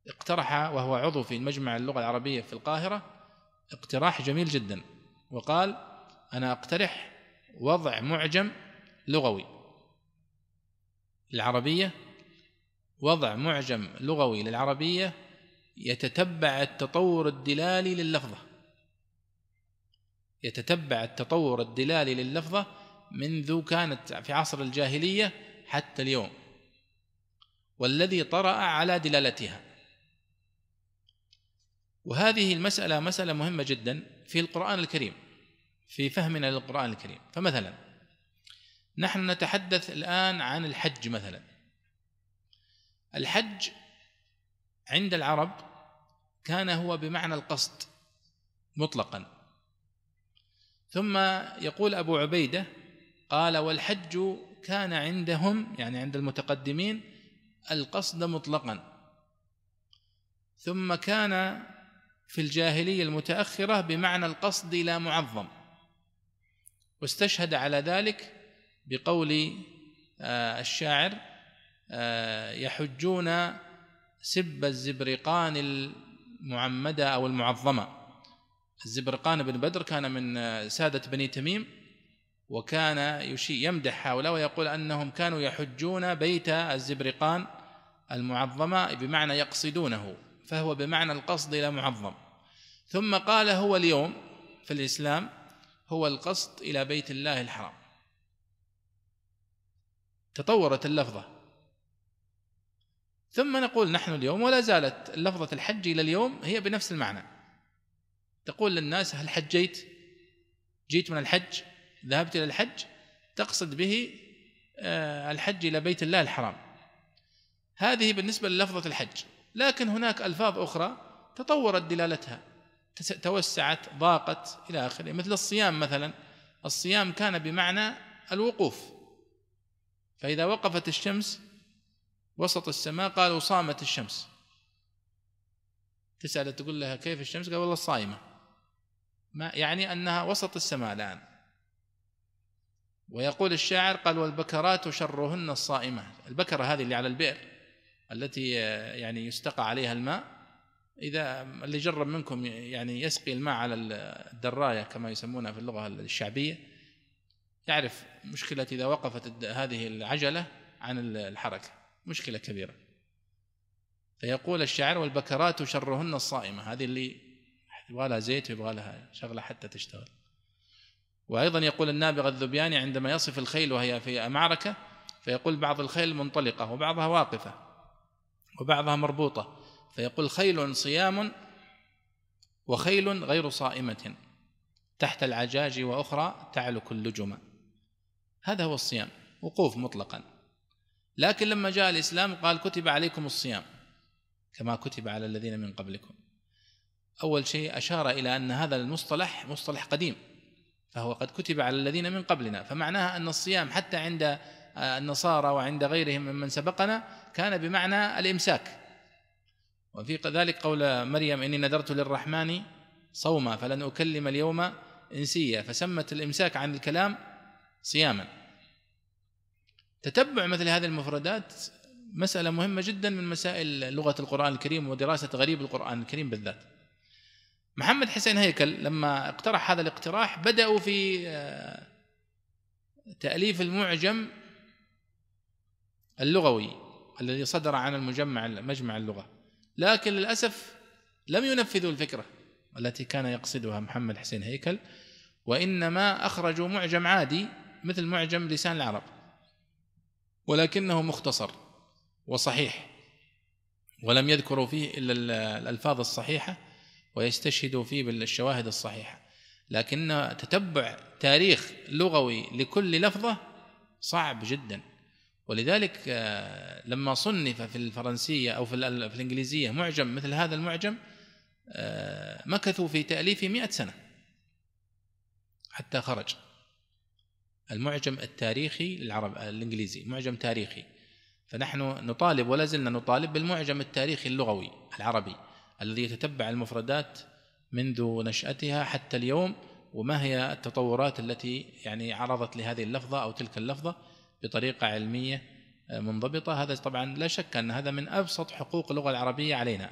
اقترح وهو عضو في مجمع اللغة العربية في القاهرة اقتراح جميل جدا وقال أنا أقترح وضع معجم لغوي العربية وضع معجم لغوي للعربية يتتبع التطور الدلالي لللفظة يتتبع التطور الدلالي لللفظة منذ كانت في عصر الجاهلية حتى اليوم والذي طرأ على دلالتها. وهذه المسألة مسألة مهمة جدا في القرآن الكريم في فهمنا للقرآن الكريم. فمثلا نحن نتحدث الآن عن الحج مثلا. الحج عند العرب كان هو بمعنى القصد مطلقا. ثم يقول أبو عبيدة قال والحج كان عندهم يعني عند المتقدمين القصد مطلقا. ثم كان في الجاهلية المتأخرة بمعنى القصد إلى معظم. واستشهد على ذلك بقول آه، الشاعر آه، يحجون سب الزبرقان المعمدة أو المعظمة. الزبرقان بن بدر كان من آه، سادة بني تميم وكان يشي يمدح هؤلاء ويقول أنهم كانوا يحجون بيت الزبرقان المعظمة بمعنى يقصدونه فهو بمعنى القصد إلى معظم. ثم قال هو اليوم في الإسلام هو القصد إلى بيت الله الحرام. تطورت اللفظة. ثم نقول نحن اليوم ولا زالت لفظه الحج إلى اليوم هي بنفس المعنى. تقول للناس هل حجيت جيت؟ من الحج؟ ذهبت إلى الحج؟ تقصد به آه، الحج إلى بيت الله الحرام. هذه بالنسبة للفظة الحج. لكن هناك ألفاظ أخرى تطورت دلالتها. توسعت ضاقت إلى آخره. مثل الصيام مثلا. الصيام كان بمعنى الوقوف. فإذا وقفت الشمس وسط السماء قالوا صامت الشمس. تسأل تقول لها كيف الشمس؟ قال والله صايمة. ما يعني أنها وسط السماء الآن. ويقول الشاعر قال والبكرات شرهن الصائمة. البكرة هذه اللي على البئر التي يعني يستقى عليها الماء. إذا اللي جرب منكم يعني يسقي الماء على الدراية كما يسمونها في اللغة الشعبية يعرف مشكلة إذا وقفت هذه العجلة عن الحركة. مشكلة كبيرة. فيقول الشاعر والبكرات شرهن الصائمة. هذه اللي يبغى لها زيت ويبغى لها شغلة حتى تشتغل. وأيضا يقول النابغة الذبياني عندما يصف الخيل وهي في معركة فيقول بعض الخيل منطلقة وبعضها واقفة وبعضها مربوطة. فيقول خيل صيام وخيل غير صائمة تحت العجاج وأخرى تعلك اللجم هذا هو الصيام وقوف مطلقا. لكن لما جاء الإسلام قال كتب عليكم الصيام كما كتب على الذين من قبلكم. أول شيء أشار إلى أن هذا المصطلح مصطلح قديم فهو قد كتب على الذين من قبلنا فمعناها أن الصيام حتى عند النصارى وعند غيرهم ممن سبقنا كان بمعنى الإمساك. وفي ذلك قول مريم إني نذرت للرحمن صوما فلن أكلم اليوم إنسيا. فسمت الإمساك عن الكلام صياما. تتبع مثل هذه المفردات مسألة مهمة جدا من مسائل لغة القرآن الكريم ودراسة غريب القرآن الكريم بالذات. محمد حسين هيكل لما اقترح هذا الاقتراح بدأوا في آه، تأليف المعجم اللغوي الذي صدر عن المجمع مجمع اللغة. لكن للأسف لم ينفذوا الفكرة التي كان يقصدها محمد حسين هيكل وإنما أخرجوا معجم عادي مثل معجم لسان العرب. ولكنه مختصر وصحيح ولم يذكروا فيه إلا الألفاظ الصحيحة. ويستشهدوا فيه بالشواهد الصحيحة. لكن تتبع تاريخ لغوي لكل لفظة صعب جدا. ولذلك آه، لما صنف في الفرنسية أو في الإنجليزية معجم مثل هذا المعجم آه، مكثوا في تأليفه مئة سنة حتى خرج. المعجم التاريخي للعرب الإنجليزي معجم تاريخي. فنحن نطالب ولا زلنا نطالب بالمعجم التاريخي اللغوي العربي. الذي يتتبع المفردات منذ نشأتها حتى اليوم وما هي التطورات التي يعني عرضت لهذه اللفظة أو تلك اللفظة بطريقة علمية منضبطة. هذا طبعا لا شك أن هذا من أبسط حقوق اللغة العربية علينا.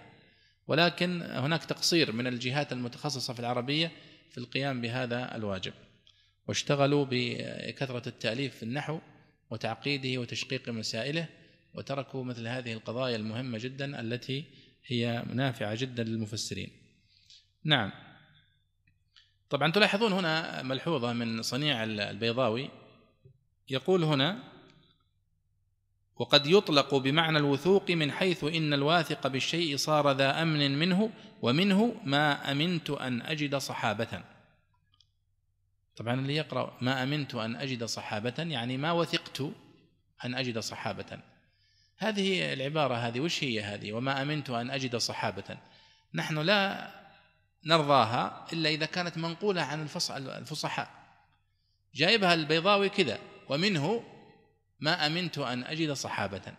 ولكن هناك تقصير من الجهات المتخصصة في العربية في القيام بهذا الواجب. واشتغلوا بكثرة التأليف في النحو وتعقيده وتشقيق مسائله وتركوا مثل هذه القضايا المهمة جدا التي هي نافعة جدا للمفسرين. نعم. طبعا تلاحظون هنا ملحوظة من صنيع البيضاوي. يقول هنا وقد يطلق بمعنى الوثوق من حيث إن الواثق بالشيء صار ذا أمن منه ومنه ما أمنت أن أجد صحابة. طبعا اللي يقرأ ما أمنت أن أجد صحابة يعني ما وثقت أن أجد صحابة. هذه العبارة هذه وش هي هذه؟ وما أمنت أن أجد صحابة. نحن لا نرضاها إلا إذا كانت منقولة عن الفصحاء. جايبها البيضاوي كذا ومنه ما أمنت أن أجد صحابة.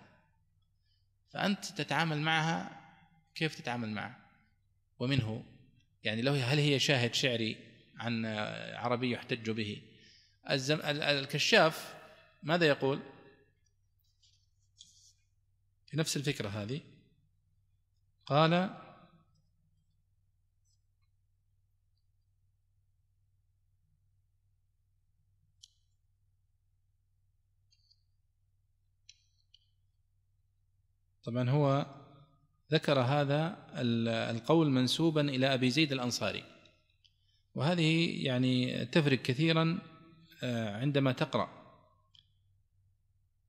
فأنت تتعامل معها كيف تتعامل معها؟ ومنه يعني لو هل هي شاهد شعري عن عربي يحتج به؟ الكشاف ماذا يقول؟ في نفس الفكرة هذه. قال طبعا هو ذكر هذا القول منسوبا إلى أبي زيد الأنصاري. وهذه يعني تفرق كثيرا آه، عندما تقرأ.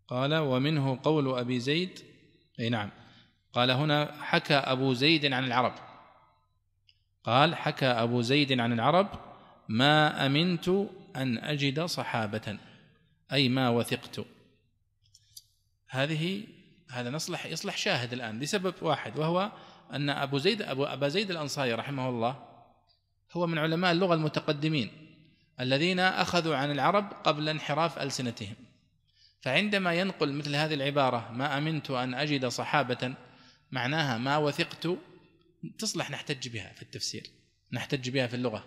قال ومنه قول أبي زيد إي نعم. قال هنا حكى أبو زيد عن العرب. قال حكى أبو زيد عن العرب ما أمنت أن أجد صحابة أي ما وثقت. هذه هذا نصلح يصلح شاهد الآن لسبب واحد وهو أن أبو زيد أبو أبا زيد الأنصاري رحمه الله هو من علماء اللغة المتقدمين الذين أخذوا عن العرب قبل انحراف ألسنتهم. فعندما ينقل مثل هذه العبارة ما أمنت أن أجد صحابة معناها ما وثقت تصلح نحتج بها في التفسير نحتج بها في اللغة.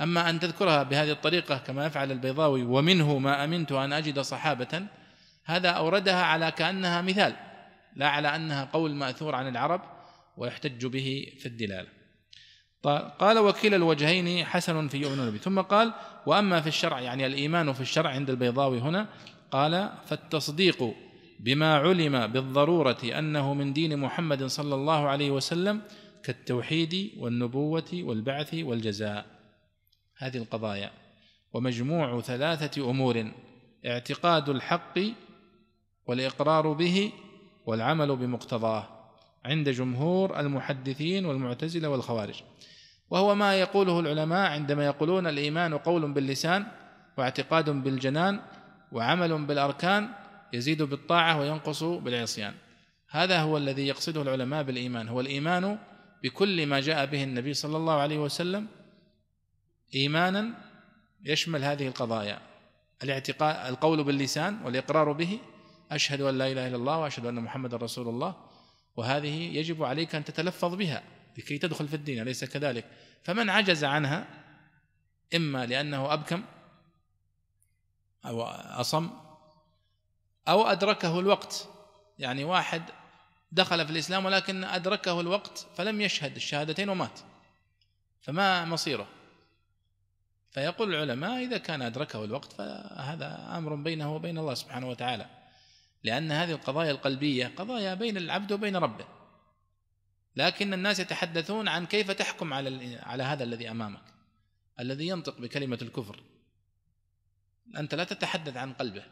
أما أن تذكرها بهذه الطريقة كما يفعل البيضاوي ومنه ما أمنت أن أجد صحابة هذا أوردها على كأنها مثال لا على أنها قول مأثور عن العرب ويحتج به في الدلالة قال وكلا الوجهين حسن في يؤمنون به ثم قال وأما في الشرع يعني الإيمان في الشرع عند البيضاوي هنا قال فالتصديق بما علم بالضرورة أنه من دين محمد صلى الله عليه وسلم كالتوحيد والنبوة والبعث والجزاء. هذه القضايا. ومجموع ثلاثة أمور اعتقاد الحق والإقرار به والعمل بمقتضاه عند جمهور المحدثين والمعتزلة والخوارج. وهو ما يقوله العلماء عندما يقولون الإيمان قول باللسان واعتقاد بالجنان وعمل بالأركان يزيد بالطاعة وينقص بالعصيان. هذا هو الذي يقصده العلماء بالإيمان. هو الإيمان بكل ما جاء به النبي صلى الله عليه وسلم إيمانا يشمل هذه القضايا. الاعتقاد القول باللسان والإقرار به أشهد أن لا إله إلا الله وأشهد أن محمد رسول الله. وهذه يجب عليك أن تتلفظ بها لكي تدخل في الدين أليس كذلك؟ فمن عجز عنها إما لأنه أبكم أو أصم أو أدركه الوقت. يعني واحد دخل في الإسلام ولكن أدركه الوقت فلم يشهد الشهادتين ومات. فما مصيره؟ فيقول العلماء إذا كان أدركه الوقت فهذا أمر بينه وبين الله سبحانه وتعالى. لأن هذه القضايا القلبية قضايا بين العبد وبين ربه. لكن الناس يتحدثون عن كيف تحكم على على هذا الذي أمامك. الذي ينطق بكلمة الكفر. أنت لا تتحدث عن قلبه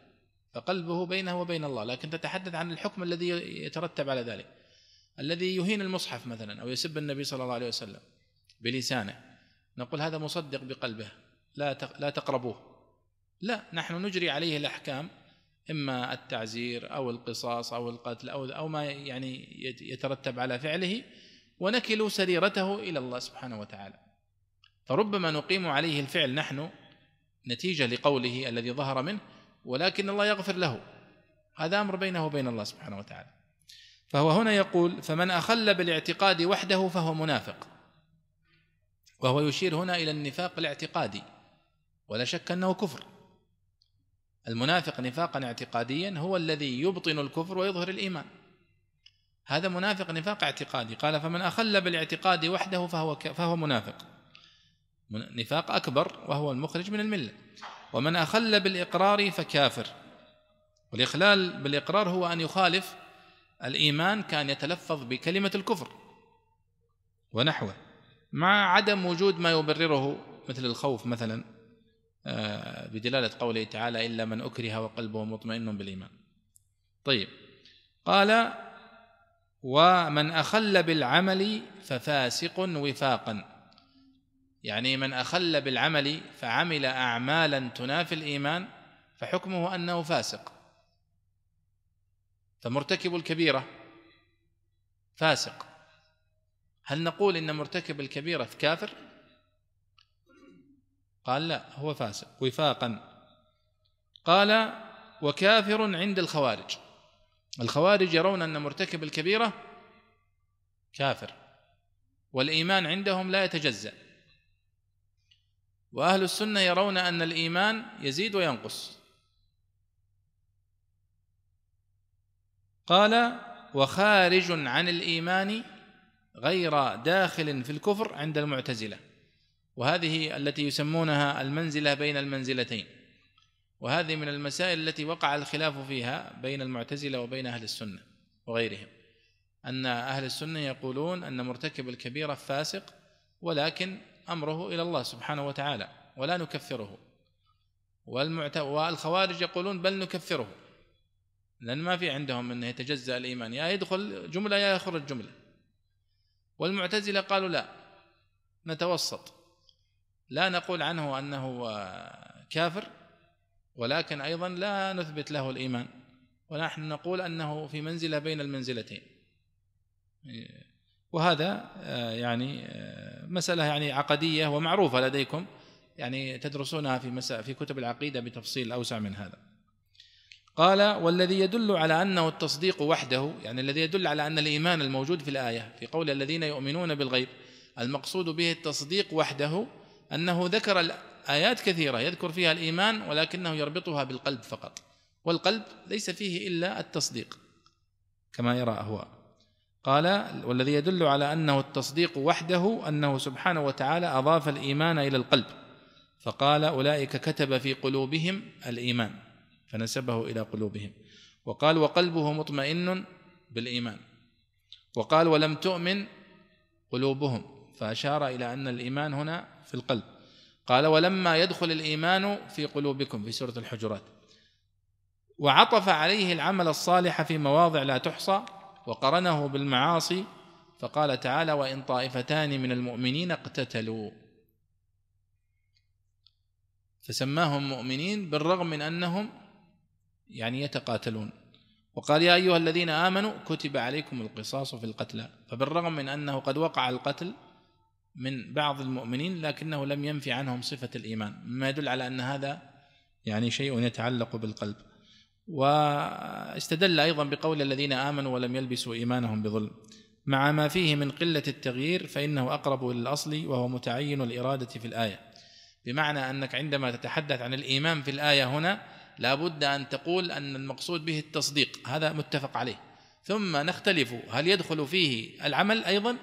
فقلبه بينه وبين الله لكن تتحدث عن الحكم الذي يترتب على ذلك. الذي يهين المصحف مثلا أو يسب النبي صلى الله عليه وسلم بلسانه. نقول هذا مصدق بقلبه لا لا تقربوه. لا نحن نجري عليه الأحكام إما التعزير أو القصاص أو القتل أو أو ما يعني يترتب على فعله ونكل سريرته إلى الله سبحانه وتعالى. فربما نقيم عليه الفعل نحن نتيجة لقوله الذي ظهر منه ولكن الله يغفر له. هذا أمر بينه وبين الله سبحانه وتعالى. فهو هنا يقول فمن أخل بالاعتقاد وحده فهو منافق. وهو يشير هنا إلى النفاق الاعتقادي ولا شك أنه كفر. المنافق نفاقا اعتقاديا هو الذي يبطن الكفر ويظهر الإيمان. هذا منافق نفاق اعتقادي. قال فمن أخل بالاعتقاد وحده فهو فهو منافق. نفاق أكبر وهو المخرج من الملة. ومن أخل بالإقرار فكافر. والإخلال بالإقرار هو أن يخالف الإيمان كأن يتلفظ بكلمة الكفر ونحوه مع عدم وجود ما يبرره مثل الخوف مثلا آه، بدلالة قوله تعالى إلا من أكره وقلبه مطمئن بالإيمان. طيب قال ومن أخل بالعمل ففاسق وفاقا. يعني من أخل بالعمل فعمل أعمالا تنافي الإيمان فحكمه أنه فاسق. فمرتكب الكبيرة فاسق. هل نقول إن مرتكب الكبيرة كافر؟ قال لا هو فاسق وفاقا. قال وكافر عند الخوارج. الخوارج يرون أن مرتكب الكبيرة كافر والإيمان عندهم لا يتجزأ. وأهل السنة يرون أن الإيمان يزيد وينقص. قال وخارج عن الإيمان غير داخل في الكفر عند المعتزلة. وهذه التي يسمونها المنزلة بين المنزلتين. وهذه من المسائل التي وقع الخلاف فيها بين المعتزلة وبين أهل السنة وغيرهم. أن أهل السنة يقولون أن مرتكب الكبيرة فاسق ولكن أمره إلى الله سبحانه وتعالى ولا نكفره. والمعت... والخوارج يقولون بل نكفره. لأن ما في عندهم أنه يتجزأ الإيمان يا يدخل جملة يا يخرج جملة. والمعتزلة قالوا لا نتوسط. لا نقول عنه أنه كافر ولكن أيضا لا نثبت له الإيمان. ونحن نقول أنه في منزلة بين المنزلتين. وهذا آه، يعني آه، مسألة يعني عقدية ومعروفة لديكم يعني تدرسونها في في كتب العقيدة بتفصيل أوسع من هذا. قال والذي يدل على أنه التصديق وحده يعني الذي يدل على أن الإيمان الموجود في الآية في قول الذين يؤمنون بالغيب المقصود به التصديق وحده أنه ذكر الآيات كثيرة يذكر فيها الإيمان ولكنه يربطها بالقلب فقط. والقلب ليس فيه إلا التصديق كما يرى أهواء قال والذي يدل على أنه التصديق وحده أنه سبحانه وتعالى أضاف الإيمان إلى القلب. فقال أولئك كتب في قلوبهم الإيمان. فنسبه إلى قلوبهم. وقال وقلبه مطمئن بالإيمان. وقال ولم تؤمن قلوبهم. فأشار إلى أن الإيمان هنا في القلب. قال ولما يدخل الإيمان في قلوبكم في سورة الحجرات. وعطف عليه العمل الصالح في مواضع لا تحصى وقرنه بالمعاصي فقال تعالى وإن طائفتان من المؤمنين اقتتلوا. فسماهم مؤمنين بالرغم من أنهم يعني يتقاتلون. وقال يا أيها الذين آمنوا كتب عليكم القصاص في القتلى. فبالرغم من أنه قد وقع القتل من بعض المؤمنين لكنه لم ينفي عنهم صفة الإيمان. مما يدل على أن هذا يعني شيء يتعلق بالقلب. واستدل أيضا بقول الذين آمنوا ولم يلبسوا إيمانهم بظلم. مع ما فيه من قلة التغيير فإنه أقرب للأصل وهو متعين الإرادة في الآية. بمعنى أنك عندما تتحدث عن الإيمان في الآية هنا لابد أن تقول أن المقصود به التصديق. هذا متفق عليه. ثم نختلف. هل يدخل فيه العمل أيضا؟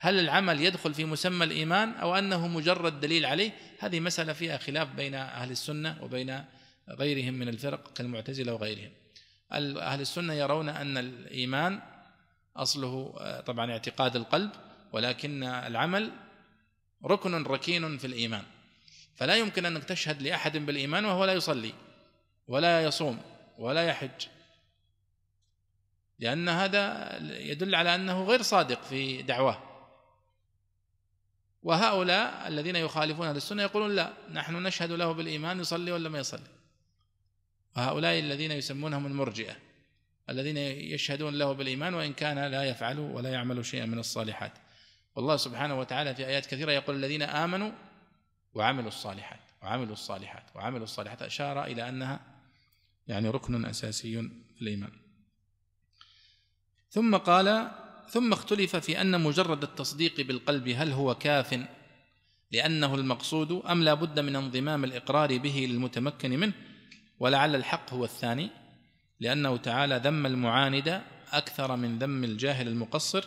هل العمل يدخل في مسمى الإيمان أو أنه مجرد دليل عليه؟ هذه مسألة فيها خلاف بين أهل السنة وبين غيرهم من الفرق كالمعتزلة وغيرهم. أهل السنة يرون أن الإيمان أصله طبعا اعتقاد القلب ولكن العمل ركن ركين في الإيمان. فلا يمكن انك تشهد لأحد بالإيمان وهو لا يصلي ولا يصوم ولا يحج. لأن هذا يدل على أنه غير صادق في دعواه. وهؤلاء الذين يخالفون أهل السنة يقولون لا نحن نشهد له بالإيمان يصلي ولا ما يصلي. وهؤلاء الذين يسمونهم المرجئة الذين يشهدون له بالإيمان وإن كان لا يفعل ولا يعمل شيئا من الصالحات. والله سبحانه وتعالى في آيات كثيرة يقول الذين آمنوا وعملوا الصالحات وعملوا الصالحات وعملوا الصالحات أشار إلى أنها يعني ركن أساسي في الإيمان. ثم قال ثم اختلف في أن مجرد التصديق بالقلب هل هو كاف لأنه المقصود أم لا بد من انضمام الإقرار به للمتمكن منه؟ ولعل الحق هو الثاني لأنه تعالى ذم المعاند أكثر من ذم الجاهل المقصر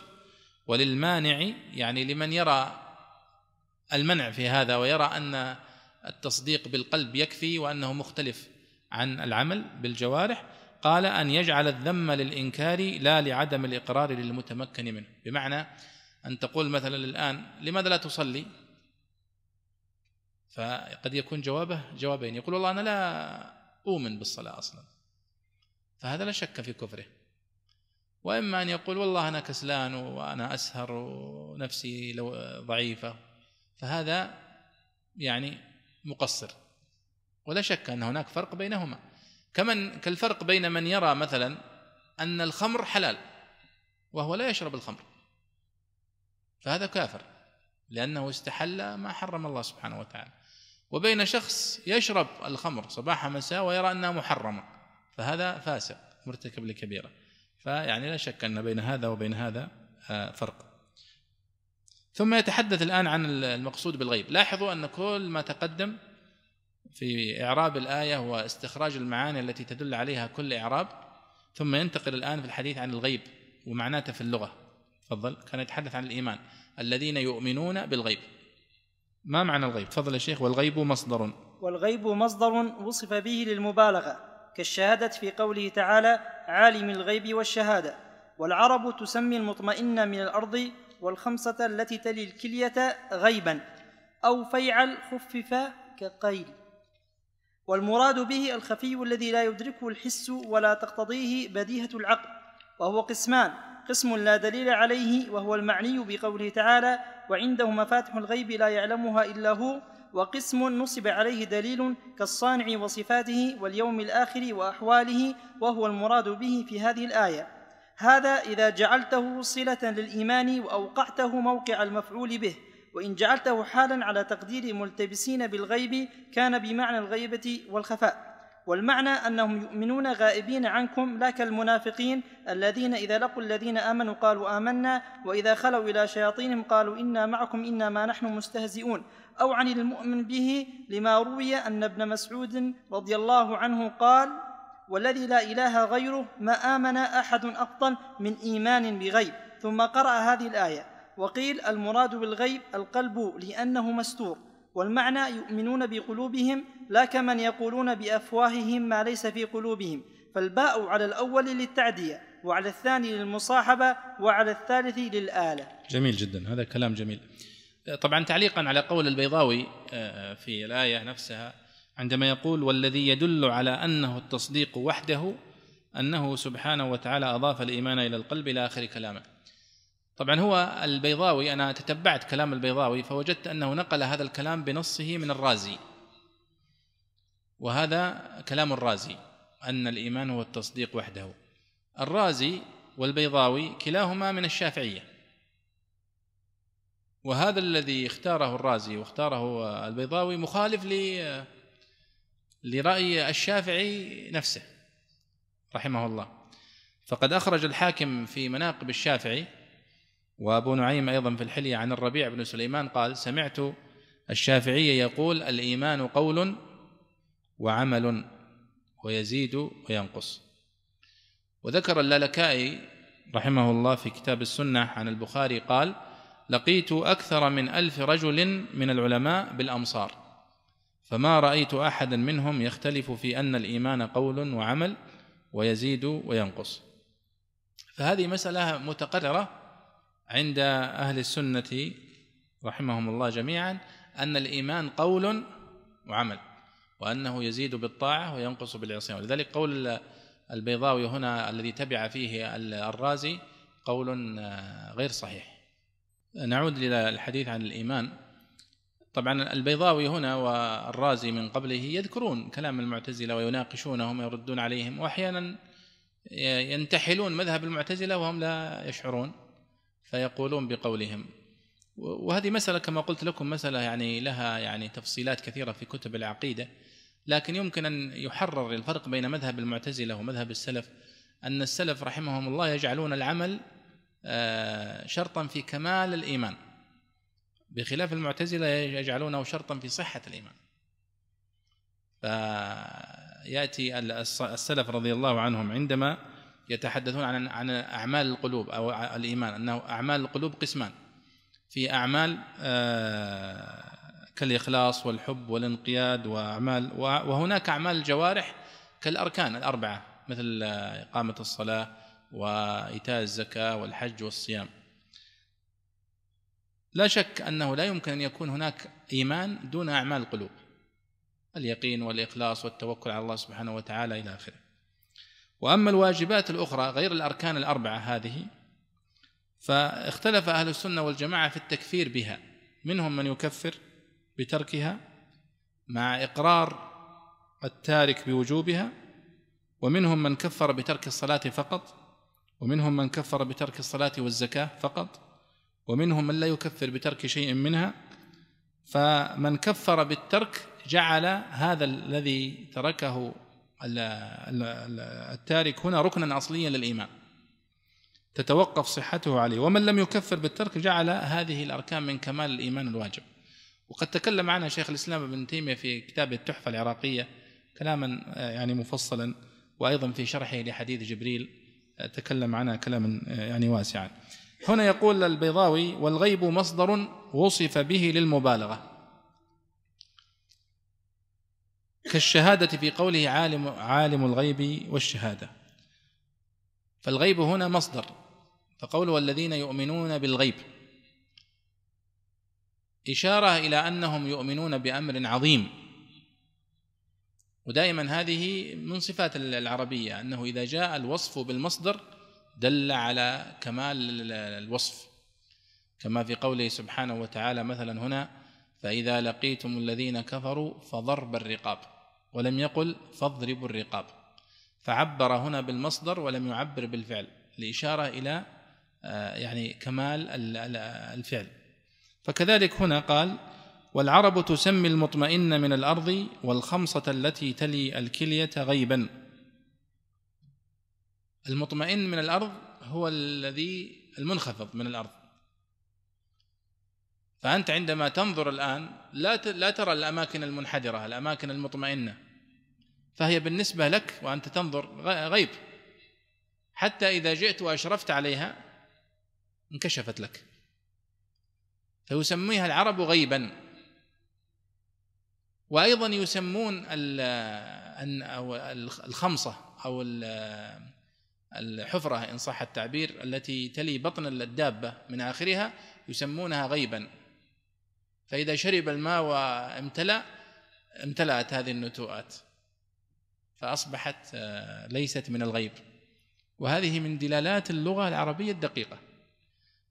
وللمانع يعني لمن يرى المنع في هذا ويرى أن التصديق بالقلب يكفي وأنه مختلف عن العمل بالجوارح قال أن يجعل الذم للإنكار لا لعدم الإقرار للمتمكن منه. بمعنى أن تقول مثلا الآن لماذا لا تصلي؟ فقد يكون جوابه جوابين. يقول والله أنا لا أؤمن بالصلاة أصلا. فهذا لا شك في كفره. وإما أن يقول والله أنا كسلان وأنا أسهر ونفسي لو ضعيفة. فهذا يعني مقصر. ولا شك أن هناك فرق بينهما. كمن كالفرق بين من يرى مثلا أن الخمر حلال وهو لا يشرب الخمر. فهذا كافر. لأنه استحل ما حرم الله سبحانه وتعالى. وبين شخص يشرب الخمر صباح مساء ويرى أنها محرمة فهذا فاسق مرتكب لكبيرة. فيعني لا شك أن بين هذا وبين هذا آه، فرق. ثم يتحدث الآن عن المقصود بالغيب. لاحظوا أن كل ما تقدم في إعراب الآية واستخراج المعاني التي تدل عليها كل إعراب ثم ينتقل الآن في الحديث عن الغيب ومعناته في اللغة. تفضل. كان يتحدث عن الإيمان. الذين يؤمنون بالغيب. ما معنى الغيب؟ تفضل يا شيخ. والغيب مصدر. والغيب مصدر وصف به للمبالغة كالشهادة في قوله تعالى عالم الغيب والشهادة والعرب تسمي المطمئن من الأرض والخمسة التي تلي الكلية غيبا أو فيعل خفف كقيل. والمراد به الخفي الذي لا يدركه الحس ولا تقتضيه بديهة العقل وهو قسمان. قسم لا دليل عليه وهو المعني بقوله تعالى وعنده مفاتح الغيب لا يعلمها إلا هو وقسم نصب عليه دليل كالصانع وصفاته واليوم الآخر وأحواله وهو المراد به في هذه الآية. هذا إذا جعلته صلة للإيمان وأوقعته موقع المفعول به وإن جعلته حالا على تقدير ملتبسين بالغيب كان بمعنى الغيبة والخفاء. والمعنى أنهم يؤمنون غائبين عنكم لا كالمنافقين الذين إذا لقوا الذين آمنوا قالوا آمنا وإذا خلوا إلى شياطينهم قالوا إنا معكم إنما نحن مستهزئون. أو عن المؤمن به لما روي أن ابن مسعود رضي الله عنه قال والذي لا إله غيره ما آمن أحد أفضل من إيمان بغيب. ثم قرأ هذه الآية وقيل المراد بالغيب القلب لأنه مستور. والمعنى يؤمنون بقلوبهم لا كمن يقولون بأفواههم ما ليس في قلوبهم فالباء على الأول للتعدية وعلى الثاني للمصاحبة وعلى الثالث للآلة. جميل جدا هذا كلام جميل. طبعا تعليقا على قول البيضاوي آه، في الآية نفسها عندما يقول والذي يدل على أنه التصديق وحده أنه سبحانه وتعالى أضاف الإيمان إلى القلب إلى آخر كلامه. طبعا هو البيضاوي أنا تتبعت كلام البيضاوي فوجدت أنه نقل هذا الكلام بنصه من الرازي. وهذا كلام الرازي أن الإيمان هو التصديق وحده. الرازي والبيضاوي كلاهما من الشافعية. وهذا الذي اختاره الرازي واختاره البيضاوي مخالف لرأي الشافعي نفسه رحمه الله. فقد أخرج الحاكم في مناقب الشافعي وأبو نعيم أيضا في الحلية عن الربيع بن سليمان قال سمعت الشافعي يقول الإيمان قول وعمل ويزيد وينقص. وذكر اللالكائي رحمه الله في كتاب السنة عن البخاري قال لقيت أكثر من ألف رجل من العلماء بالأمصار فما رأيت أحدا منهم يختلف في أن الإيمان قول وعمل ويزيد وينقص. فهذه مسألة متقررة عند أهل السنة رحمهم الله جميعا أن الإيمان قول وعمل. وأنه يزيد بالطاعة وينقص بالعصيان. ولذلك قول البيضاوي هنا الذي تبع فيه الرازي قول غير صحيح. نعود إلى الحديث عن الإيمان. طبعا البيضاوي هنا والرازي من قبله يذكرون كلام المعتزلة ويناقشونهم ويردون عليهم واحيانا ينتحلون مذهب المعتزلة وهم لا يشعرون فيقولون بقولهم. وهذه مسألة كما قلت لكم مسألة يعني لها يعني تفصيلات كثيرة في كتب العقيدة. لكن يمكن أن يحرر الفرق بين مذهب المعتزلة ومذهب السلف أن السلف رحمهم الله يجعلون العمل آه، شرطا في كمال الإيمان. بخلاف المعتزلة يجعلونه شرطا في صحة الإيمان. فيأتي السلف رضي الله عنهم عندما يتحدثون عن عن أعمال القلوب أو الإيمان أنه أعمال القلوب قسمان. في أعمال كالإخلاص والحب والانقياد وأعمال وهناك أعمال الجوارح كالأركان الأربعة مثل إقامة الصلاة وإيتاء الزكاة والحج والصيام. لا شك أنه لا يمكن أن يكون هناك إيمان دون أعمال القلوب اليقين والإخلاص والتوكل على الله سبحانه وتعالى إلى آخره. وأما الواجبات الأخرى غير الأركان الأربعة هذه فاختلف أهل السنة والجماعة في التكفير بها منهم من يكفر بتركها مع إقرار التارك بوجوبها ومنهم من كفر بترك الصلاة فقط ومنهم من كفر بترك الصلاة والزكاة فقط ومنهم من لا يكفر بترك شيء منها فمن كفر بالترك جعل هذا الذي تركه التارك هنا ركنا أصليا للإيمان. تتوقف صحته عليه. ومن لم يكفر بالترك جعل هذه الأركان من كمال الإيمان الواجب. وقد تكلم عنها شيخ الإسلام ابن تيمية في كتابه التحفة العراقية كلاما آه، يعني مفصلا وأيضا في شرحه لحديث جبريل آه، تكلم عنها كلاما آه، يعني واسعا. هنا يقول البيضاوي والغيب مصدر وصف به للمبالغة. كالشهادة في قوله عالم عالم الغيب والشهادة. فالغيب هنا مصدر. فقوله والذين يؤمنون بالغيب إشارة إلى أنهم يؤمنون بأمر عظيم. ودائما هذه من صفات العربية أنه إذا جاء الوصف بالمصدر دل على كمال الوصف. كما في قوله سبحانه وتعالى مثلا هنا فإذا لقيتم الذين كفروا فضرب الرقاب ولم يقل فاضربوا الرقاب. فعبر هنا بالمصدر ولم يعبر بالفعل لإشارة إلى آه، يعني كمال الفعل. فكذلك هنا قال والعرب تسمي المطمئن من الأرض والخمسة التي تلي الكلية غيبا. المطمئن من الأرض هو الذي المنخفض من الأرض. فأنت عندما تنظر الآن لا لا ترى الأماكن المنحدرة الأماكن المطمئنة. فهي بالنسبة لك وأنت تنظر غيب. حتى إذا جئت وأشرفت عليها انكشفت لك. فيسميها العرب غيبا. وأيضا يسمون الخمسة أو الحفرة إن صح التعبير التي تلي بطن الدابة من آخرها يسمونها غيبا. فإذا شرب الماء وامتلأ امتلأت هذه النتوءات. فأصبحت آه، ليست من الغيب. وهذه من دلالات اللغة العربية الدقيقة.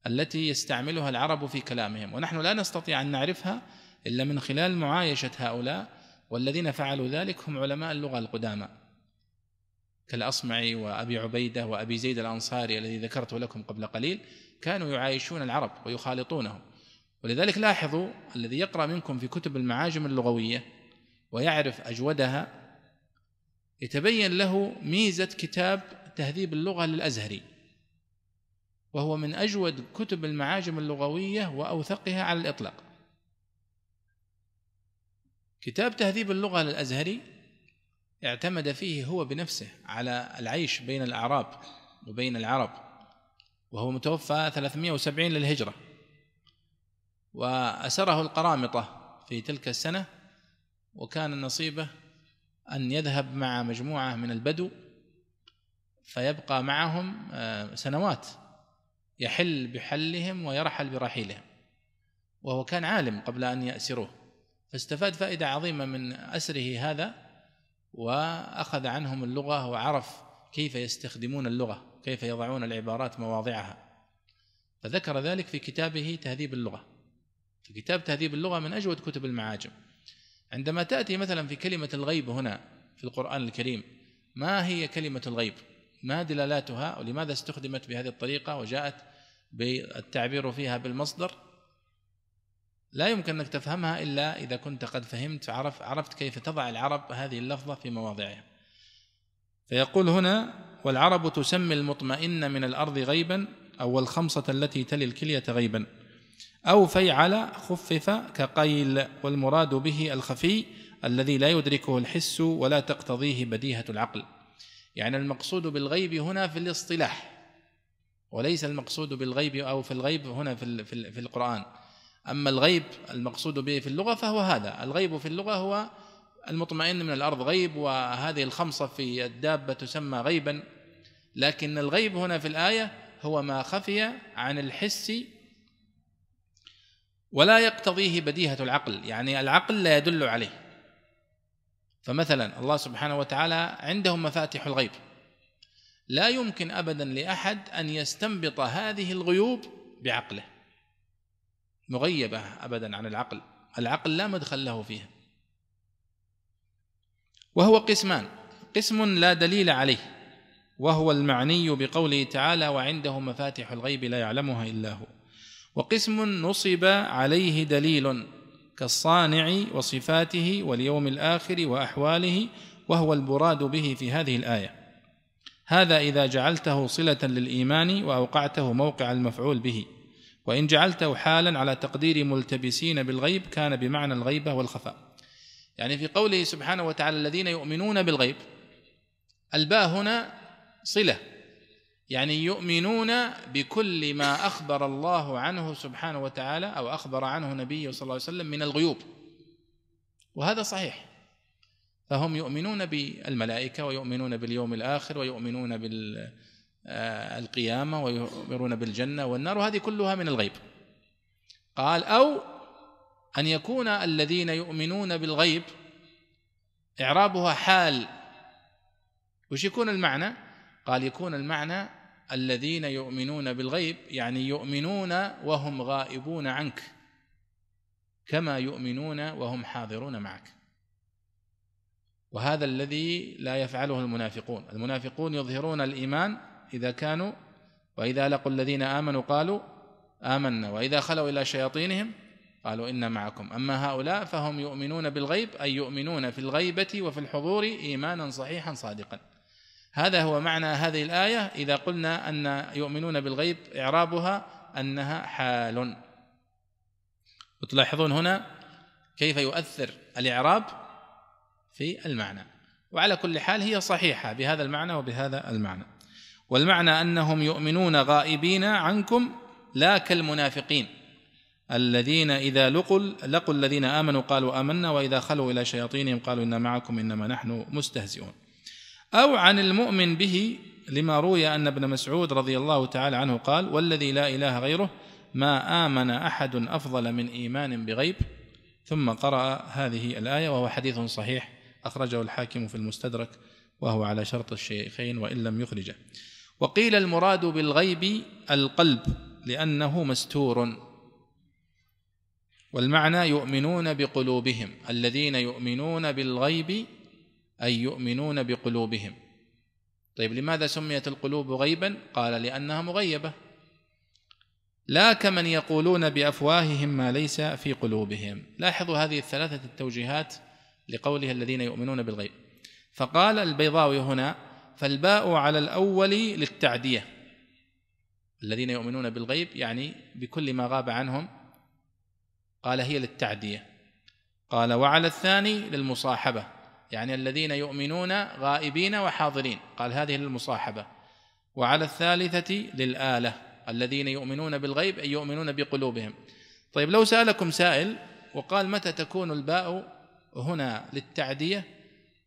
التي يستعملها العرب في كلامهم ونحن لا نستطيع أن نعرفها إلا من خلال معايشة هؤلاء والذين فعلوا ذلك هم علماء اللغة القدامى. كالأصمعي وأبي عبيدة وأبي زيد الأنصاري الذي ذكرته لكم قبل قليل كانوا يعايشون العرب ويخالطونهم. ولذلك لاحظوا الذي يقرأ منكم في كتب المعاجم اللغوية ويعرف أجودها يتبين له ميزة كتاب تهذيب اللغة للأزهري. وهو من أجود كتب المعاجم اللغوية وأوثقها على الإطلاق. كتاب تهذيب اللغة للأزهري اعتمد فيه هو بنفسه على العيش بين الأعراب وبين العرب وهو متوفى 370 للهجرة. وأسره القرامطة في تلك السنة وكان نصيبه أن يذهب مع مجموعة من البدو فيبقى معهم آه، سنوات. يحل بحلهم ويرحل برحيلهم وهو كان عالم قبل أن يأسروه. فاستفاد فائدة عظيمة من أسره هذا وأخذ عنهم اللغة وعرف كيف يستخدمون اللغة كيف يضعون العبارات مواضعها. فذكر ذلك في كتابه تهذيب اللغة. في كتاب تهذيب اللغة من أجود كتب المعاجم. عندما تأتي مثلا في كلمة الغيب هنا في القرآن الكريم ما هي كلمة الغيب؟ ما دلالاتها؟ ولماذا استخدمت بهذه الطريقة؟ وجاءت بالتعبير فيها بالمصدر لا يمكن أنك تفهمها إلا إذا كنت قد فهمت عرف عرفت كيف تضع العرب هذه اللفظة في مواضعها. فيقول هنا والعرب تسمي المطمئن من الأرض غيبا أو الخمسة التي تلي الكلية غيبا. أو فيعل خفف كقيل والمراد به الخفي الذي لا يدركه الحس ولا تقتضيه بديهة العقل. يعني المقصود بالغيب هنا في الاصطلاح. وليس المقصود بالغيب أو في الغيب هنا في, في القرآن. أما الغيب المقصود به في اللغة فهو هذا. الغيب في اللغة هو المطمئن من الأرض غيب وهذه الخمسة في الدابة تسمى غيبا. لكن الغيب هنا في الآية هو ما خفي عن الحس ولا يقتضيه بديهة العقل. يعني العقل لا يدل عليه. فمثلا الله سبحانه وتعالى عنده مفاتح الغيب. لا يمكن ابدا لأحد أن يستنبط هذه الغيوب بعقله مغيبة ابدا عن العقل العقل لا مدخل له فيها. وهو قسمان قسم لا دليل عليه وهو المعني بقوله تعالى وعنده مفاتح الغيب لا يعلمها إلا هو وقسم نصب عليه دليل كالصانع وصفاته واليوم الآخر وأحواله وهو المراد به في هذه الآية. هذا إذا جعلته صلة للإيمان وأوقعته موقع المفعول به. وإن جعلته حالا على تقدير ملتبسين بالغيب كان بمعنى الغيبه والخفاء. يعني في قوله سبحانه وتعالى الذين يؤمنون بالغيب الباء هنا صلة. يعني يؤمنون بكل ما أخبر الله عنه سبحانه وتعالى أو أخبر عنه نبيه صلى الله عليه وسلم من الغيوب. وهذا صحيح. فهم يؤمنون بالملائكة ويؤمنون باليوم الآخر ويؤمنون بالقيامه ويؤمنون بالجنة والنار وهذه كلها من الغيب. قال أو أن يكون الذين يؤمنون بالغيب إعرابها حال. وش يكون المعنى؟ قال يكون المعنى الذين يؤمنون بالغيب يعني يؤمنون وهم غائبون عنك كما يؤمنون وهم حاضرون معك. وهذا الذي لا يفعله المنافقون. المنافقون يظهرون الإيمان إذا كانوا وإذا لقوا الذين آمنوا قالوا آمنا وإذا خلوا إلى شياطينهم قالوا أنا معكم. أما هؤلاء فهم يؤمنون بالغيب أي يؤمنون في الغيبة وفي الحضور إيمانا صحيحا صادقا. هذا هو معنى هذه الآية. إذا قلنا أن يؤمنون بالغيب إعرابها أنها حال. وتلاحظون هنا كيف يؤثر الإعراب في المعنى. وعلى كل حال هي صحيحة بهذا المعنى وبهذا المعنى. والمعنى أنهم يؤمنون غائبين عنكم لا كالمنافقين. الذين إذا لقوا لقوا الذين آمنوا قالوا آمنا وإذا خلوا إلى شياطينهم قالوا إنا معكم إنما نحن مستهزئون. أو عن المؤمن به لما روي أن ابن مسعود رضي الله تعالى عنه قال والذي لا إله غيره ما آمن أحد أفضل من إيمان بغيب. ثم قرأ هذه الآية وهو حديث صحيح. أخرجه الحاكم في المستدرك وهو على شرط الشيخين وإن لم يخرجه. وقيل المراد بالغيب القلب لأنه مستور. والمعنى يؤمنون بقلوبهم الذين يؤمنون بالغيب أي يؤمنون بقلوبهم. طيب لماذا سميت القلوب غيبا؟ قال لأنها مغيبة. لا كمن يقولون بأفواههم ما ليس في قلوبهم. لاحظوا هذه الثلاثة التوجيهات لقولها الذين يؤمنون بالغيب. فقال البيضاوي هنا فالباء على الأول للتعدية. الذين يؤمنون بالغيب يعني بكل ما غاب عنهم قال هي للتعدية. قال وعلى الثاني للمصاحبة. يعني الذين يؤمنون غائبين وحاضرين. قال هذه للمصاحبة. وعلى الثالثة للآلة. الذين يؤمنون بالغيب أي يؤمنون بقلوبهم. طيب لو سألكم سائل وقال متى تكون الباء هنا للتعدية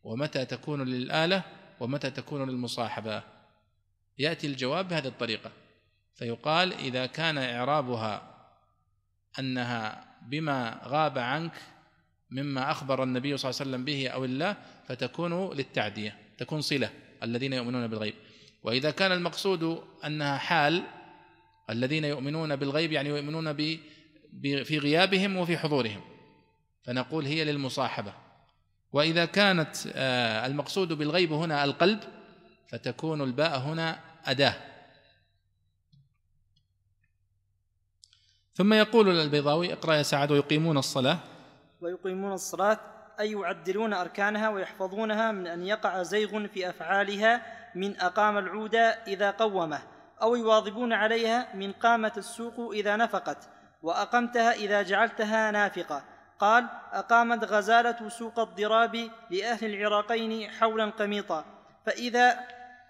ومتى تكون للآلة ومتى تكون للمصاحبة. يأتي الجواب بهذه الطريقة. فيقال إذا كان إعرابها أنها بما غاب عنك مما أخبر النبي صلى الله عليه وسلم به أو الله فتكون للتعدية تكون صلة الذين يؤمنون بالغيب. وإذا كان المقصود أنها حال الذين يؤمنون بالغيب يعني يؤمنون في غيابهم وفي حضورهم. فنقول هي للمصاحبة. وإذا كانت آه، المقصود بالغيب هنا القلب فتكون الباء هنا أداة. ثم يقول البيضاوي اقرأ يا سعد ويقيمون الصلاة. ويقيمون الصلاة أي يعدلون أركانها ويحفظونها من أن يقع زيغ في أفعالها من أقام العود إذا قومه أو يواظبون عليها من قامة السوق إذا نفقت وأقمتها إذا جعلتها نافقة. قال أقامت غزالة سوق الضراب لأهل العراقين حولا قميطا. فإذا